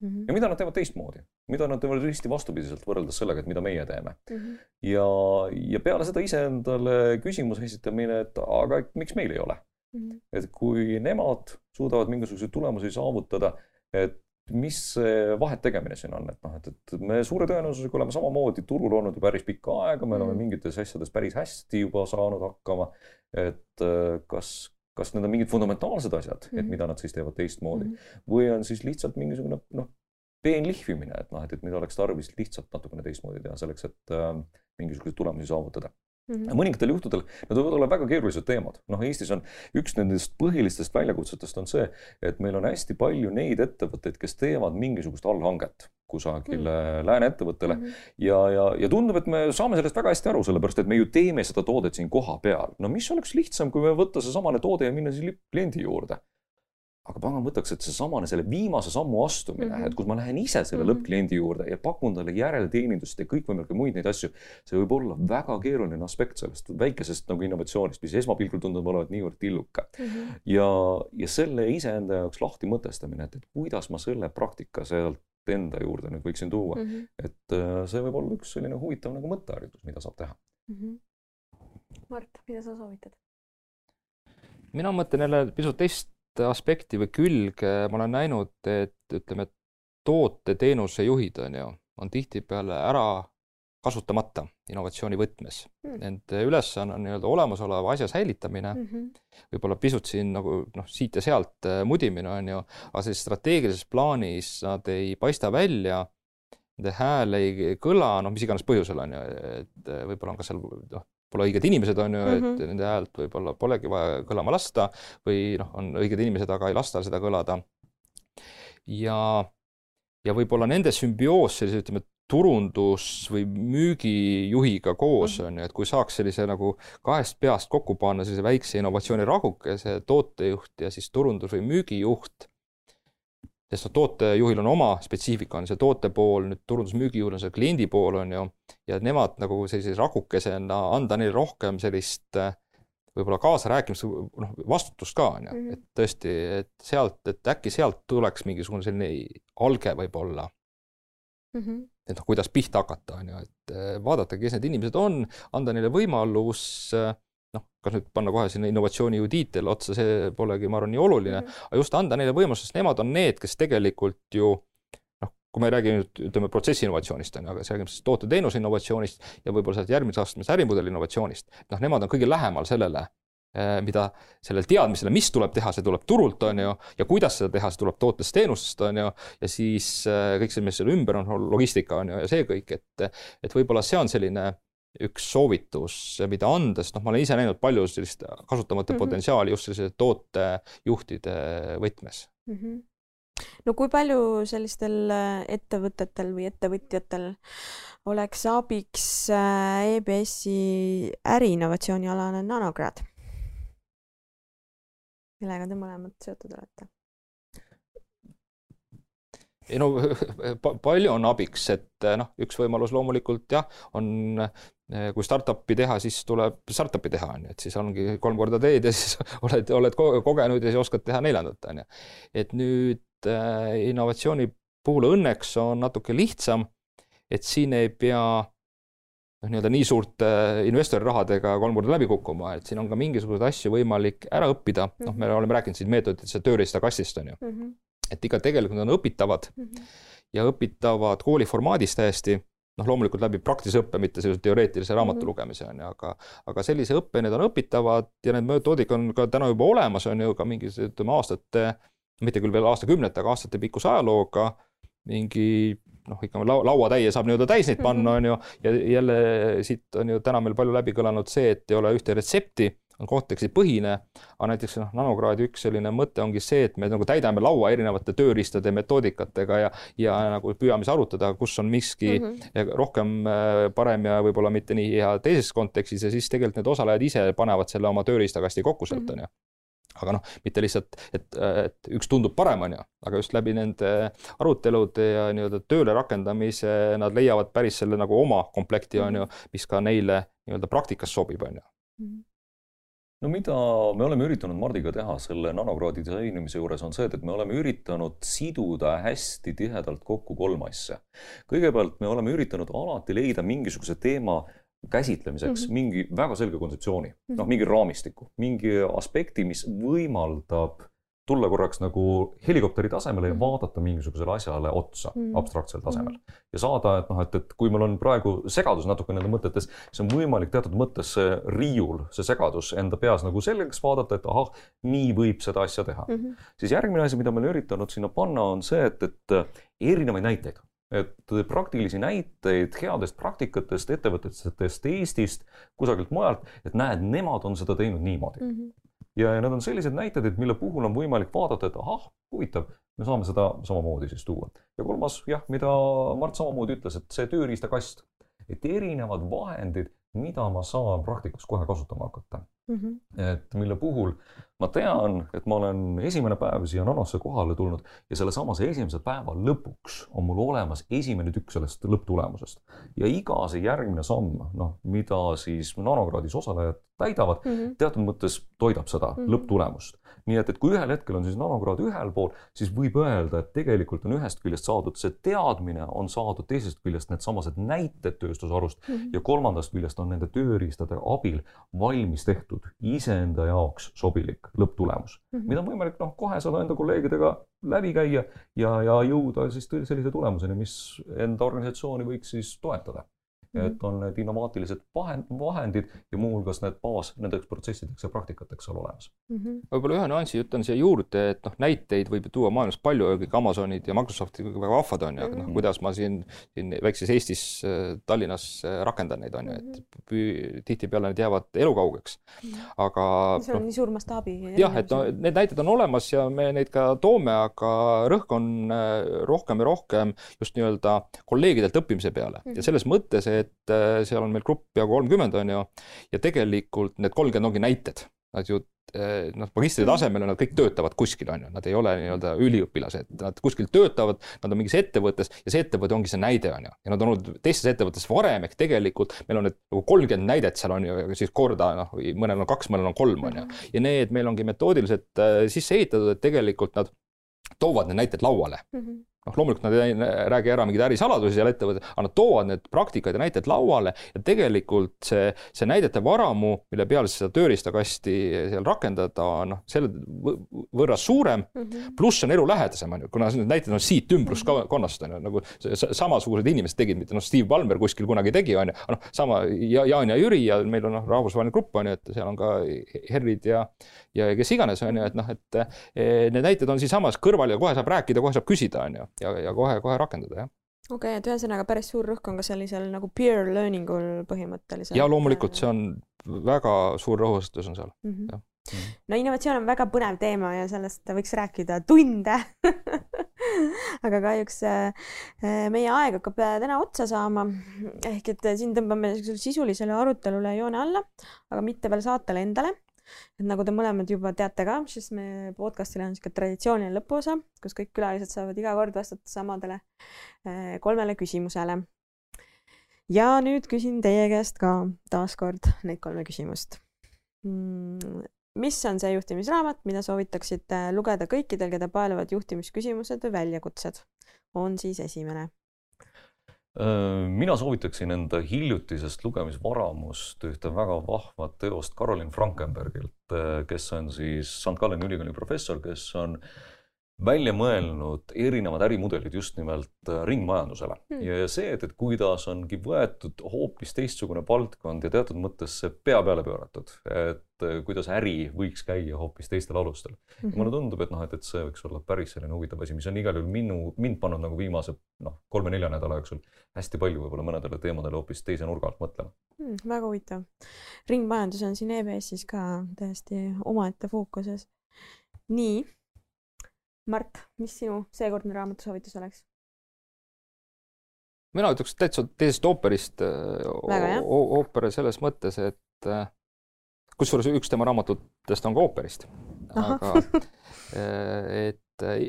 mm. -hmm. ja mida nad teevad teistmoodi, mida nad teevad risti vastupidiselt võrreldes sellega, et mida meie teeme mm. -hmm. ja, ja peale seda iseendale küsimuse esitamine, et aga miks meil ei ole mm. -hmm. et kui nemad suudavad mingisuguseid tulemusi saavutada et mis see vahet tegemine siin on, et noh, et, et me suure tõenäosusega oleme samamoodi turul olnud ju päris pikka aega, me oleme mm. mingites asjades päris hästi juba saanud hakkama. et äh, kas, kas need on mingid fundamentaalsed asjad mm, -hmm. et mida nad siis teevad teistmoodi mm -hmm. või on siis lihtsalt mingisugune noh, peen lihvimine, et noh, et, et mida oleks tarvis lihtsalt natukene teistmoodi teha selleks, et äh, mingisuguseid tulemusi saavutada Mm -hmm. mõningatel juhtudel nad võivad olla väga keerulised teemad, noh, Eestis on üks nendest põhilistest väljakutsetest on see, et meil on hästi palju neid ettevõtteid, kes teevad mingisugust allhanget kusagile mm lääne ettevõttele mm -hmm. ja, ja, ja tundub, et me saame sellest väga hästi aru, sellepärast et me ju teeme seda toodet siin kohapeal. no mis oleks lihtsam, kui me võtta seesamane toode ja minna siis kliendi juurde aga pagan võtaks, et seesamane selle viimase sammu astumine mm, -hmm. et kus ma lähen ise selle mm -hmm. lõppkliendi juurde ja pakun talle järelteenindust ja kõikvõimalikke muid neid asju. see võib olla väga keeruline aspekt sellest väikesest nagu innovatsioonist, mis esmapilgul tundub olevat niivõrd tilluke mm. -hmm. ja, ja selle iseenda jaoks lahti mõtestamine, et, et kuidas ma selle praktika sealt enda juurde nüüd võiksin tuua mm. -hmm. et äh, see võib olla üks selline huvitav nagu mõtteharjutus, mida saab teha mm. -hmm. Mart, mida sa soovitad? mina mõtlen jälle pisut teist aspekti või külge ma olen näinud, et ütleme, toote-teenuse juhid on ju, on tihtipeale ära kasutamata innovatsiooni võtmes. Mm.. Nende ülesanne on nii-öelda olemasoleva asja säilitamine. Mm, -hmm. võib-olla pisut siin nagu noh, siit ja sealt äh, mudimine on ju, aga sellises strateegilises plaanis nad ei paista välja, nende hääl ei kõla, noh, mis iganes põhjusel on ju, et äh, võib-olla on ka seal noh, pole õiged inimesed, on ju mm, -hmm. et mhm. nende häält võib-olla polegi vaja kõlama lasta või noh, on õiged inimesed, aga ei lasta seda kõlada. ja, ja võib-olla nende sümbioos sellise, ütleme, turundus või müügijuhiga koos mm -hmm. on ju, et kui saaks sellise nagu kahest peast kokku panna sellise väikse innovatsioonirakukese tootejuht ja siis turundus või müügijuht sest noh, tootejuhil on oma spetsiifika, on see toote pool, nüüd turundusmüügijuhil on see kliendi pool, on ju, ja nemad nagu sellise rakukesena anda neile rohkem sellist võib-olla kaasarääkimist, noh, vastutust ka, on ju, mhm. et tõesti, et sealt, et äkki sealt tuleks mingisugune selline alge võib-olla mm. -hmm. et noh, kuidas pihta hakata, on ju, et vaadata, kes need inimesed on, anda neile võimalus äh, kas nüüd panna kohe sinna innovatsiooni ju tiitel otsa, see polegi, ma arvan, nii oluline mm, -hmm. aga just anda neile võimalus, sest nemad on need, kes tegelikult ju noh, kui me ei räägi nüüd ütleme protsessi innovatsioonist on ju, aga räägime siis toote-teenuse innovatsioonist ja võib-olla sealt järgmises astmes ärimudeli innovatsioonist, noh, nemad on kõige lähemal sellele eh, mida sellel teadmisele, mis tuleb teha, see tuleb turult, on ju, ja kuidas seda teha, see tuleb tootest-teenustest, on ju, ja siis eh, kõik see, mis selle ümber on, logistika on ju, ja see kõik, et, et võib-olla see on selline üks soovitus, mida anda, sest noh, ma olen ise näinud palju sellist kasutamata mm -hmm. potentsiaali just sellise tootejuhtide võtmes mm. -hmm no kui palju sellistel äh, ettevõtetel või ettevõtjatel oleks abiks äh, EBS-i äriinnovatsioonialane nanokraad? millega te mõlemad seotud olete? ei no palju on abiks, et noh, üks võimalus loomulikult jah, on kui startup'i teha, siis tuleb startup'i teha, on ju, et siis ongi kolm korda teed ja siis oled, oled kogenud ja siis oskad teha neljandat, on ju. et nüüd äh, innovatsiooni puhul õnneks on natuke lihtsam, et siin ei pea noh, nii-öelda nii suurte äh, investori rahadega kolm korda läbi kukkuma, et siin on ka mingisuguseid asju võimalik ära õppida, noh, me mhm. oleme rääkinud siin meetoditest, tööriistakastist on ju mm. -hmm. et ikka tegelikult on õpitavad mm -hmm. ja õpitavad kooli formaadis täiesti noh, loomulikult läbi praktilise õppe, mitte sellise teoreetilise raamatu mm -hmm. lugemise on ju, aga, aga sellise õppe need on õpitavad ja need metoodika on ka täna juba olemas, on ju ka mingis, ütleme aastate, mitte küll veel aastakümnete, aga aastate pikkuse ajalooga mingi noh, ikka lauatäie saab nii-öelda täis neid panna, mhm. on ju, ja jälle siit on ju täna meil palju läbi kõlanud see, et ei ole ühte retsepti on kontekstipõhine, aga näiteks noh, nanokraadi üks selline mõte ongi see, et me nagu täidame laua erinevate tööriistade, metoodikatega ja, ja nagu püüame siis arutada, kus on miski mm -hmm. rohkem äh, parem ja võib-olla mitte nii hea teises kontekstis ja siis tegelikult need osalejad ise panevad selle oma tööriistakasti kokku sealt, mhm. on ju aga noh, mitte lihtsalt, et, et üks tundub parem, on ju, aga just läbi nende arutelude ja nii-öelda tööle rakendamise nad leiavad päris selle nagu oma komplekti, on ju, mhm. mis ka neile nii-öelda praktikas sobib, on ju mhm no mida me oleme üritanud Mardiga teha selle nanokraadi disainimise juures, on see, et, me oleme üritanud siduda hästi tihedalt kokku kolm asja. kõigepealt me oleme üritanud alati leida mingisuguse teema käsitlemiseks mm -hmm. mingi väga selge kontseptsiooni, noh, mingi raamistiku, mingi aspekti, mis võimaldab tulla korraks nagu helikopteri tasemele ja mhm. vaadata mingisugusele asjale otsa mm. abstraktsel tasemel mm. ja saada, et noh, et, et kui meil on praegu segadus natuke nende mõtetes, siis on võimalik teatud mõttes see riiul, see segadus enda peas nagu selgeks vaadata, et ahah, nii võib seda asja teha mm. -hmm. siis järgmine asi, mida me oleme üritanud sinna panna, on see, et, et erinevaid näiteid et praktilisi näiteid headest praktikatest, ettevõtetest Eestist, kusagilt mujalt, et näed, nemad on seda teinud niimoodi mm. -hmm ja, ja need on sellised näited, et mille puhul on võimalik vaadata, et ahah, huvitav, me saame seda samamoodi siis tuua. ja kolmas jah, mida Mart samamoodi ütles, et see tööriistakast, et erinevad vahendid, mida ma saan praktikas kohe kasutama hakata mm. -hmm. et mille puhul ma tean, et ma olen esimene päev siia Nanosse kohale tulnud ja sellesamase esimese päeva lõpuks on mul olemas esimene tükk sellest lõpptulemusest. ja iga see järgmine samm, noh, mida siis nanokraadis osalejad täidavad mm, -hmm. teatud mõttes toidab seda mm -hmm. lõpptulemust nii et, et kui ühel hetkel on siis nanokraad ühel pool, siis võib öelda, et tegelikult on ühest küljest saadud see teadmine, on saadud teisest küljest needsamased näited tööstusharust mm -hmm. ja kolmandast küljest on nende tööriistade abil valmis tehtud iseenda jaoks sobilik lõpptulemus mm, -hmm. mida on võimalik noh, kohe saada enda kolleegidega läbi käia ja, ja jõuda siis sellise tulemuseni, mis enda organisatsiooni võiks siis toetada. Et on need innovaatilised vahend, vahendid ja muuhulgas need baas nendeks protsessideks ja praktikateks seal olemas mm -hmm.. võib-olla ühe nüansi ütlen siia juurde, et noh, näiteid võib ju tuua maailmas palju, kõik Amazonid ja Microsoftid väga vahvad on ju, aga noh, mhm. kuidas ma siin, siin väikses Eestis, Tallinnas äh, rakendan neid on ju, et mhm. tihtipeale need jäävad elukaugeks, mhm. aga. see on no, nii suur mastaabi. jah, et no need näited on olemas ja me neid ka toome, aga rõhk on äh, rohkem ja rohkem just nii-öelda kolleegidelt õppimise peale mm -hmm. ja selles mõttes, et äh, seal on meil grupp peaaegu kolmkümmend, on ju, ja tegelikult need kolmkümmend ongi näited. Nad ju äh, noh, magistri mm. tasemel nad kõik töötavad kuskil, on ju, nad ei ole nii-öelda üliõpilased, nad kuskil töötavad, nad on mingis ettevõttes ja see ettevõte ongi see näide, on ju. ja nad on olnud teistes ettevõtetes varem, ehk tegelikult meil on need nagu kolmkümmend näidet seal on ju, siis korda noh, mõnel on kaks, mõnel on kolm, on ju. Mm. ja need meil ongi metoodiliselt äh, sisse ehitatud, et tegelikult nad toovad need näited lauale mm. -hmm noh, loomulikult nad ei räägi ära mingeid ärisaladusi seal ettevõttes, aga nad toovad need praktikad ja näited lauale ja tegelikult see, see näidete varamu, mille peale seda tööriistakasti seal rakendada, noh, selle võrra suurem mm -hmm., pluss on elulähedasem, on ju, kuna need näited on siit ümbruskonnast, on ju, nagu samasugused inimesed tegid, mitte noh, Steve Ballmer kuskil kunagi tegi, on ju, noh, sama ja Jaan ja Jüri ja meil on noh, rahvusvaheline grupp, on ju, et seal on ka Herrid ja ja kes iganes, on ju, et noh, et eh, need näited on siinsamas kõrval ja kohe saab rääkida, kohe saab küsida, on ju ja, ja kohe-kohe rakendada, jah okei okay,, et ühesõnaga päris suur rõhk on ka sellisel nagu peer learning ul põhimõtteliselt. ja loomulikult see on väga suur rõhuasetus on seal mm, -hmm. jah no innovatsioon on väga põnev teema ja sellest võiks rääkida tunde aga kahjuks äh, meie aeg hakkab täna otsa saama. ehk et siin tõmbame sisulisele arutelule joone alla, aga mitte veel saatele endale et nagu te mõlemad juba teate ka, siis me podcast'il on niisugune traditsiooniline lõpuosa, kus kõik külalised saavad iga kord vastata samadele eh, kolmele küsimusele. ja nüüd küsin teie käest ka taaskord neid kolme küsimust. Mm, mis on see juhtimisraamat, mida soovitaksite lugeda kõikidel, keda paeluvad juhtimisküsimused või väljakutsed? on siis esimene mina soovitaksin enda hiljutisest lugemisvaramust ühte väga vahvat teost Carolyn Frankenbergilt, äh, kes on siis St Galleni ülikooli professor, kes on välja mõelnud erinevad ärimudelid just nimelt äh, ringmajandusele hmm. ja see, et, et kuidas ongi võetud hoopis teistsugune valdkond ja teatud mõttes see pea peale pööratud, et äh, kuidas äri võiks käia hoopis teistel alustel hmm.. ja mulle tundub, et noh, et, et see võiks olla päris selline huvitav asi, mis on igal juhul minu, mind pannud nagu viimase noh, kolme-nelja nädala jooksul hästi palju võib-olla mõnedele teemadele hoopis teise nurga alt mõtlema hmm,. väga huvitav. ringmajandus on siin EBS-is ka täiesti omaette fookuses. nii Mart, mis sinu seekordne raamatusoovitus oleks? mina ütleks täitsa teisest ooperist, ooper selles mõttes, et äh, kusjuures üks tema raamatutest on ka ooperist. aga äh, et äh,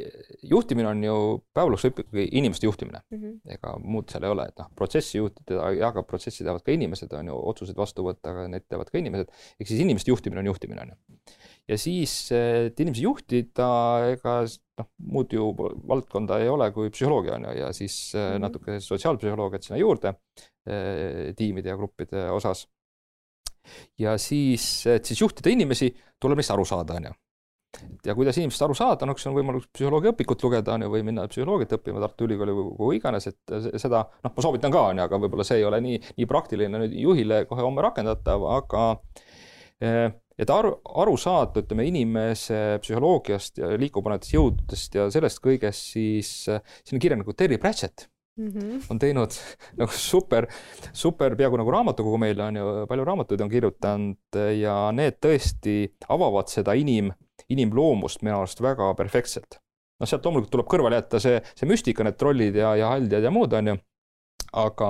juhtimine on ju päeva lõpuks ikkagi inimeste juhtimine mm, -hmm. ega muud seal ei ole, et noh, protsessi juhtida, aga protsessi teevad ka inimesed, on ju, otsuseid vastu võtta, aga need teevad ka inimesed. ehk siis inimeste juhtimine on juhtimine, on ju ja siis, et inimesi juhtida, ega noh, muud ju valdkonda ei ole kui psühholoogia on ju, ja siis mm -hmm. natuke sotsiaalpsühholoogiat sinna juurde eh, tiimide ja gruppide osas. ja siis, et siis juhtida inimesi, tuleb neist aru saada, on ju ja kuidas inimesest aru saada, no eks on võimalus psühholoogiaõpikut lugeda on ju, või minna psühholoogiat õppima Tartu Ülikooli või kuhu iganes, et seda noh, ma soovitan ka on ju, aga võib-olla see ei ole nii, nii praktiline nüüd juhile kohe homme rakendatav, aga eh, et aru, aru saada, ütleme inimese psühholoogiast ja liikupanevatest jõududest ja sellest kõigest, siis siin on kirjanik nagu Terry Pratchett mm -hmm. on teinud nagu super, super peaaegu nagu raamatukogu meile on ju, palju raamatuid on kirjutanud ja need tõesti avavad seda inim, inimloomust minu arust väga perfektselt. noh, sealt loomulikult tuleb kõrvale jätta see, see müstika, need trollid ja, ja haldjad ja muud on ju aga,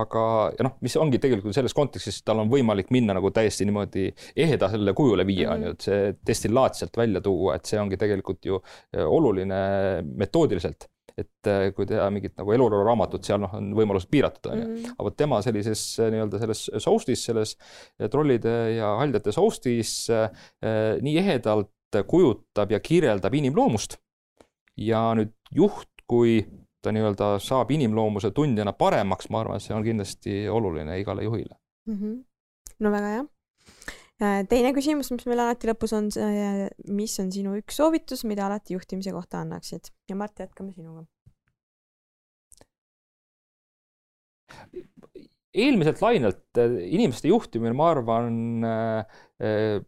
aga ja noh, mis ongi tegelikult selles kontekstis, tal on võimalik minna nagu täiesti niimoodi ehedasele kujule viia, on ju, et see destillaat sealt välja tuua, et see ongi tegelikult ju äh, oluline metoodiliselt et äh, kui teha mingit nagu eluloo raamatut, seal noh, on võimalused piiratud, on ju. Mhm. aga vot tema sellises äh, nii-öelda selles soustis, selles trollide ja haldjate soustis äh, nii ehedalt kujutab ja kirjeldab inimloomust. ja nüüd juht kui ta nii-öelda saab inimloomuse tundjana paremaks, ma arvan, et see on kindlasti oluline igale juhile mm. -hmm. no väga hea. Äh, teine küsimus, mis meil alati lõpus on, mis on sinu üks soovitus, mida alati juhtimise kohta annaksid? ja Mart, jätkame sinuga. eelmiselt lainelt äh, inimeste juhtimine, ma arvan, äh,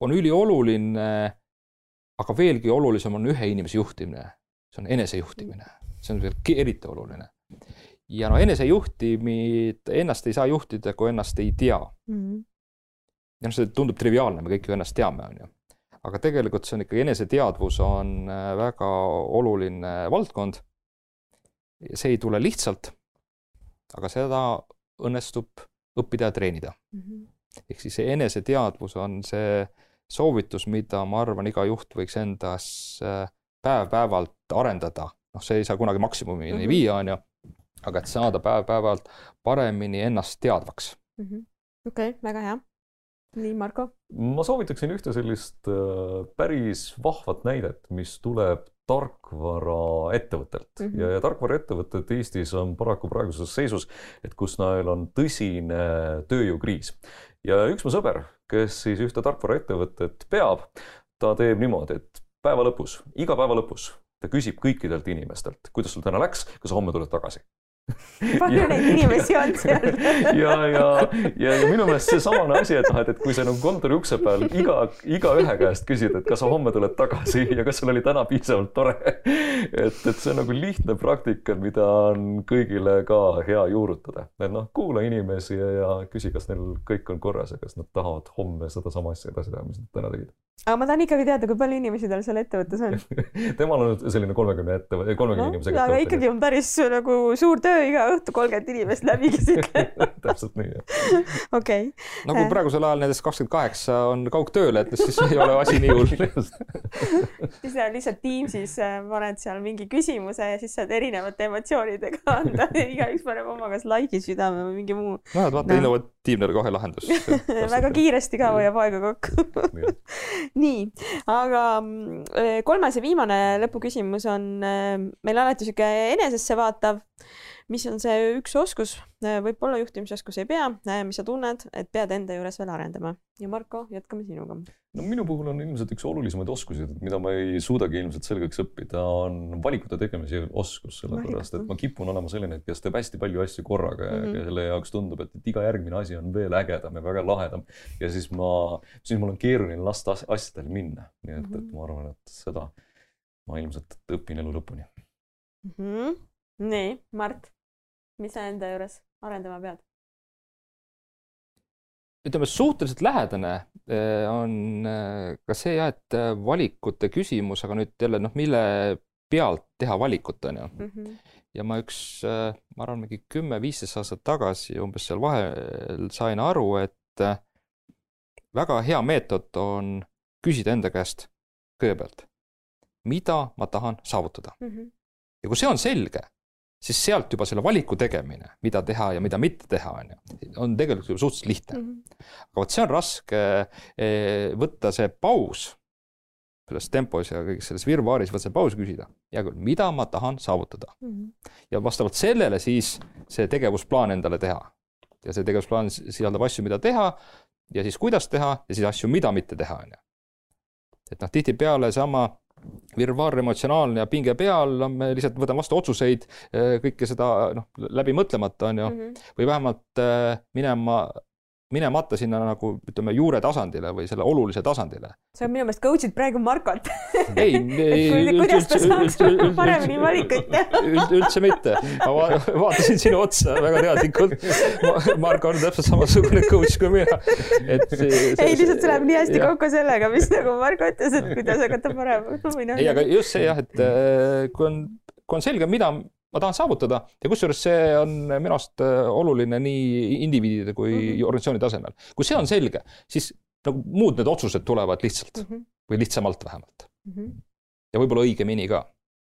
on ülioluline, aga veelgi olulisem on ühe inimese juhtimine, see on enesejuhtimine see on veel eriti oluline. ja no enesejuhtimid, ennast ei saa juhtida, kui ennast ei tea mm. -hmm. ja noh, see tundub triviaalne, me kõik ju ennast teame, on ju. aga tegelikult see on ikkagi, eneseteadvus on äh, väga oluline valdkond. see ei tule lihtsalt, aga seda õnnestub õppida ja treenida mm. -hmm. ehk siis see eneseteadvus on see soovitus, mida ma arvan, iga juht võiks endas äh, päev-päevalt arendada noh, see ei saa kunagi maksimumini mm -hmm. viia, on ju, aga et saada päev-päevalt paremini ennast teadvaks mm -hmm.. okei okay,, väga hea. nii, Marko? ma soovitaksin ühte sellist äh, päris vahvat näidet, mis tuleb tarkvaraettevõttelt mm -hmm. ja, ja tarkvaraettevõtted Eestis on paraku praeguses seisus, et kus neil on tõsine tööjõukriis ja üks mu sõber, kes siis ühte tarkvaraettevõtet peab, ta teeb niimoodi, et päeva lõpus, iga päeva lõpus ta küsib kõikidelt inimestelt, kuidas sul täna läks, kas homme tuled tagasi? Palju neid inimesi on seal? Ja, ja, ja, minu meelest seesamane asi, et noh, et, et kui sa nagu kontori ukse peal iga, igaühe käest küsid, et kas sa homme tuled tagasi ja kas sul oli täna piisavalt tore. et, et see on nagu lihtne praktika, mida on kõigile ka hea juurutada, et noh, kuula inimesi ja, ja küsi, kas neil kõik on korras ja kas nad tahavad homme sedasama asja edasi teha, mis nad täna tegid aga ma tahan ikkagi teada, kui palju inimesi tal seal ettevõttes on temal on selline kolmekümne ettevõte, kolmekümne no, inimesega ettevõte. aga ikkagi on päris nagu suur töö iga õhtu kolmkümmend inimest läbi käsitleda täpselt nii, okei nagu äh. praegusel ajal nendest kakskümmend kaheksa on kaugtööl, et siis ei ole asi nii hull siis lihtsalt Teamsis äh, paned seal mingi küsimuse ja siis saad erinevate emotsioonidega anda igaüks paneb oma kas like'i südame või mingi muu. no vaata no., innovatiivne kohe lahendus väga kiiresti ka hoiab aega kokku nii, aga eh, kolmas ja viimane lõpuküsimus on meil alati sihuke enesesse vaatav. Mis on see üks oskus, eh, võib-olla juhtimisoskus ei pea, mis sa tunned, et pead enda juures veel arendama ja Marko, jätkame sinuga. no minu puhul on ilmselt üks olulisemaid oskusi, mida ma ei suudagi ilmselt selgeks õppida, on valikute tegemise oskus, sellepärast et ma kipun olema selline, kes teeb hästi palju asju korraga mm -hmm. ja kelle jaoks tundub, et, et iga järgmine asi on veel ägedam ja väga lahedam. ja siis ma, siis mul on keeruline lasta asjadel minna, nii et mm, -hmm. et ma arvan, et seda ma ilmselt õpin elu lõpuni mm. -hmm. nii, Mart, mis sa enda juures arendama pead? ütleme, suhteliselt lähedane eh, on eh, ka see jah, et eh, valikute küsimus, aga nüüd jälle noh, mille pealt teha valikut, on ju mm. -hmm. ja ma üks, ma arvan, mingi kümme-viisteist aastat tagasi umbes seal vahel sain aru, et väga hea meetod on küsida enda käest kõigepealt, mida ma tahan saavutada mm. -hmm. ja kui see on selge siis sealt juba selle valiku tegemine, mida teha ja mida mitte teha, on ju, on tegelikult juba suhteliselt lihtne mm. -hmm. aga vot see on raske eh, võtta see paus selles tempos ja kõigis selles virvaaris, võtta see paus, küsida, hea küll, mida ma tahan saavutada mm. -hmm. ja vastavalt sellele siis see tegevusplaan endale teha. ja see tegevusplaan sisaldab asju, mida teha ja siis kuidas teha ja siis asju, mida mitte teha, on ju. et noh, tihtipeale sama virvarr emotsionaalne ja pinge peal, me lihtsalt võtame vastu otsuseid, eh, kõike seda noh, läbi mõtlemata, on ju mm, -hmm. või vähemalt eh, minema minemata sinna nagu ütleme juure tasandile või selle olulise tasandile. sa minu meelest coach'id praegu Markot ei, ei kuidas ta saaks paremini valikuid teha üldse mitte, ma vaatasin sinu otsa väga teadlikult. Marko on täpselt samasugune coach kui mina, et. ei, lihtsalt see läheb nii hästi ja. kokku sellega, mis nagu Marko ütles, et kuidas hakata paremaks. ei, aga just see jah, et äh, kui on, kui on selge, mida ma tahan saavutada ja kusjuures see on minu arust äh, oluline nii indiviidide kui mm -hmm. organisatsiooni tasemel. kui see on selge, siis nagu muud need otsused tulevad lihtsalt mm -hmm. või lihtsamalt vähemalt mm. -hmm. ja võib-olla õigemini ka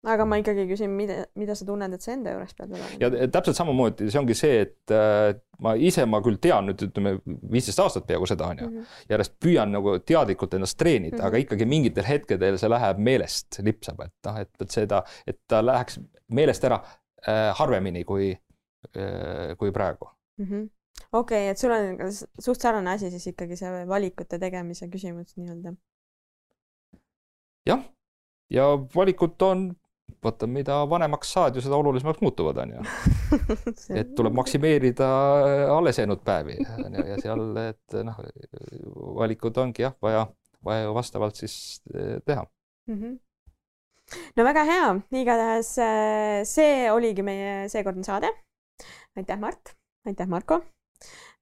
aga ma ikkagi küsin, mida, mida sa tunned, et sa enda juures pead olema? ja täpselt samamoodi, see ongi see, et äh, ma ise, ma küll tean nüüd ütleme viisteist aastat peaaegu seda on ju mm -hmm., järjest püüan nagu teadlikult ennast treenida mm, -hmm. aga ikkagi mingitel hetkedel see läheb meelest, lipsab, et noh, et, et seda, et ta läheks meelest ära harvemini kui äh,, kui praegu mm -hmm okei okay,, et sul on suht sarnane asi siis ikkagi see valikute tegemise küsimus nii-öelda. jah, ja valikud on vaata, mida vanemaks saad ju, seda olulisemaks muutuvad, on ju. et tuleb maksimeerida alles jäänud päevi on ju, ja seal, et noh, valikud ongi jah, vaja, vaja ju vastavalt siis eh, teha mm. -hmm no väga hea, igatahes eh, see oligi meie seekordne saade. aitäh, Mart, aitäh, Marko.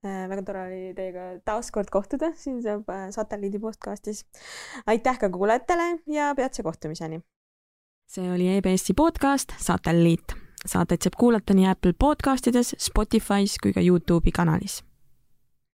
Eh, väga tore oli teiega taas kord kohtuda siin satelliidi podcastis. aitäh ka kuulajatele ja peatse kohtumiseni see oli EBS-i podcast Satelliit. saateid saab kuulata nii Apple podcastides, Spotify's kui ka Youtube'i kanalis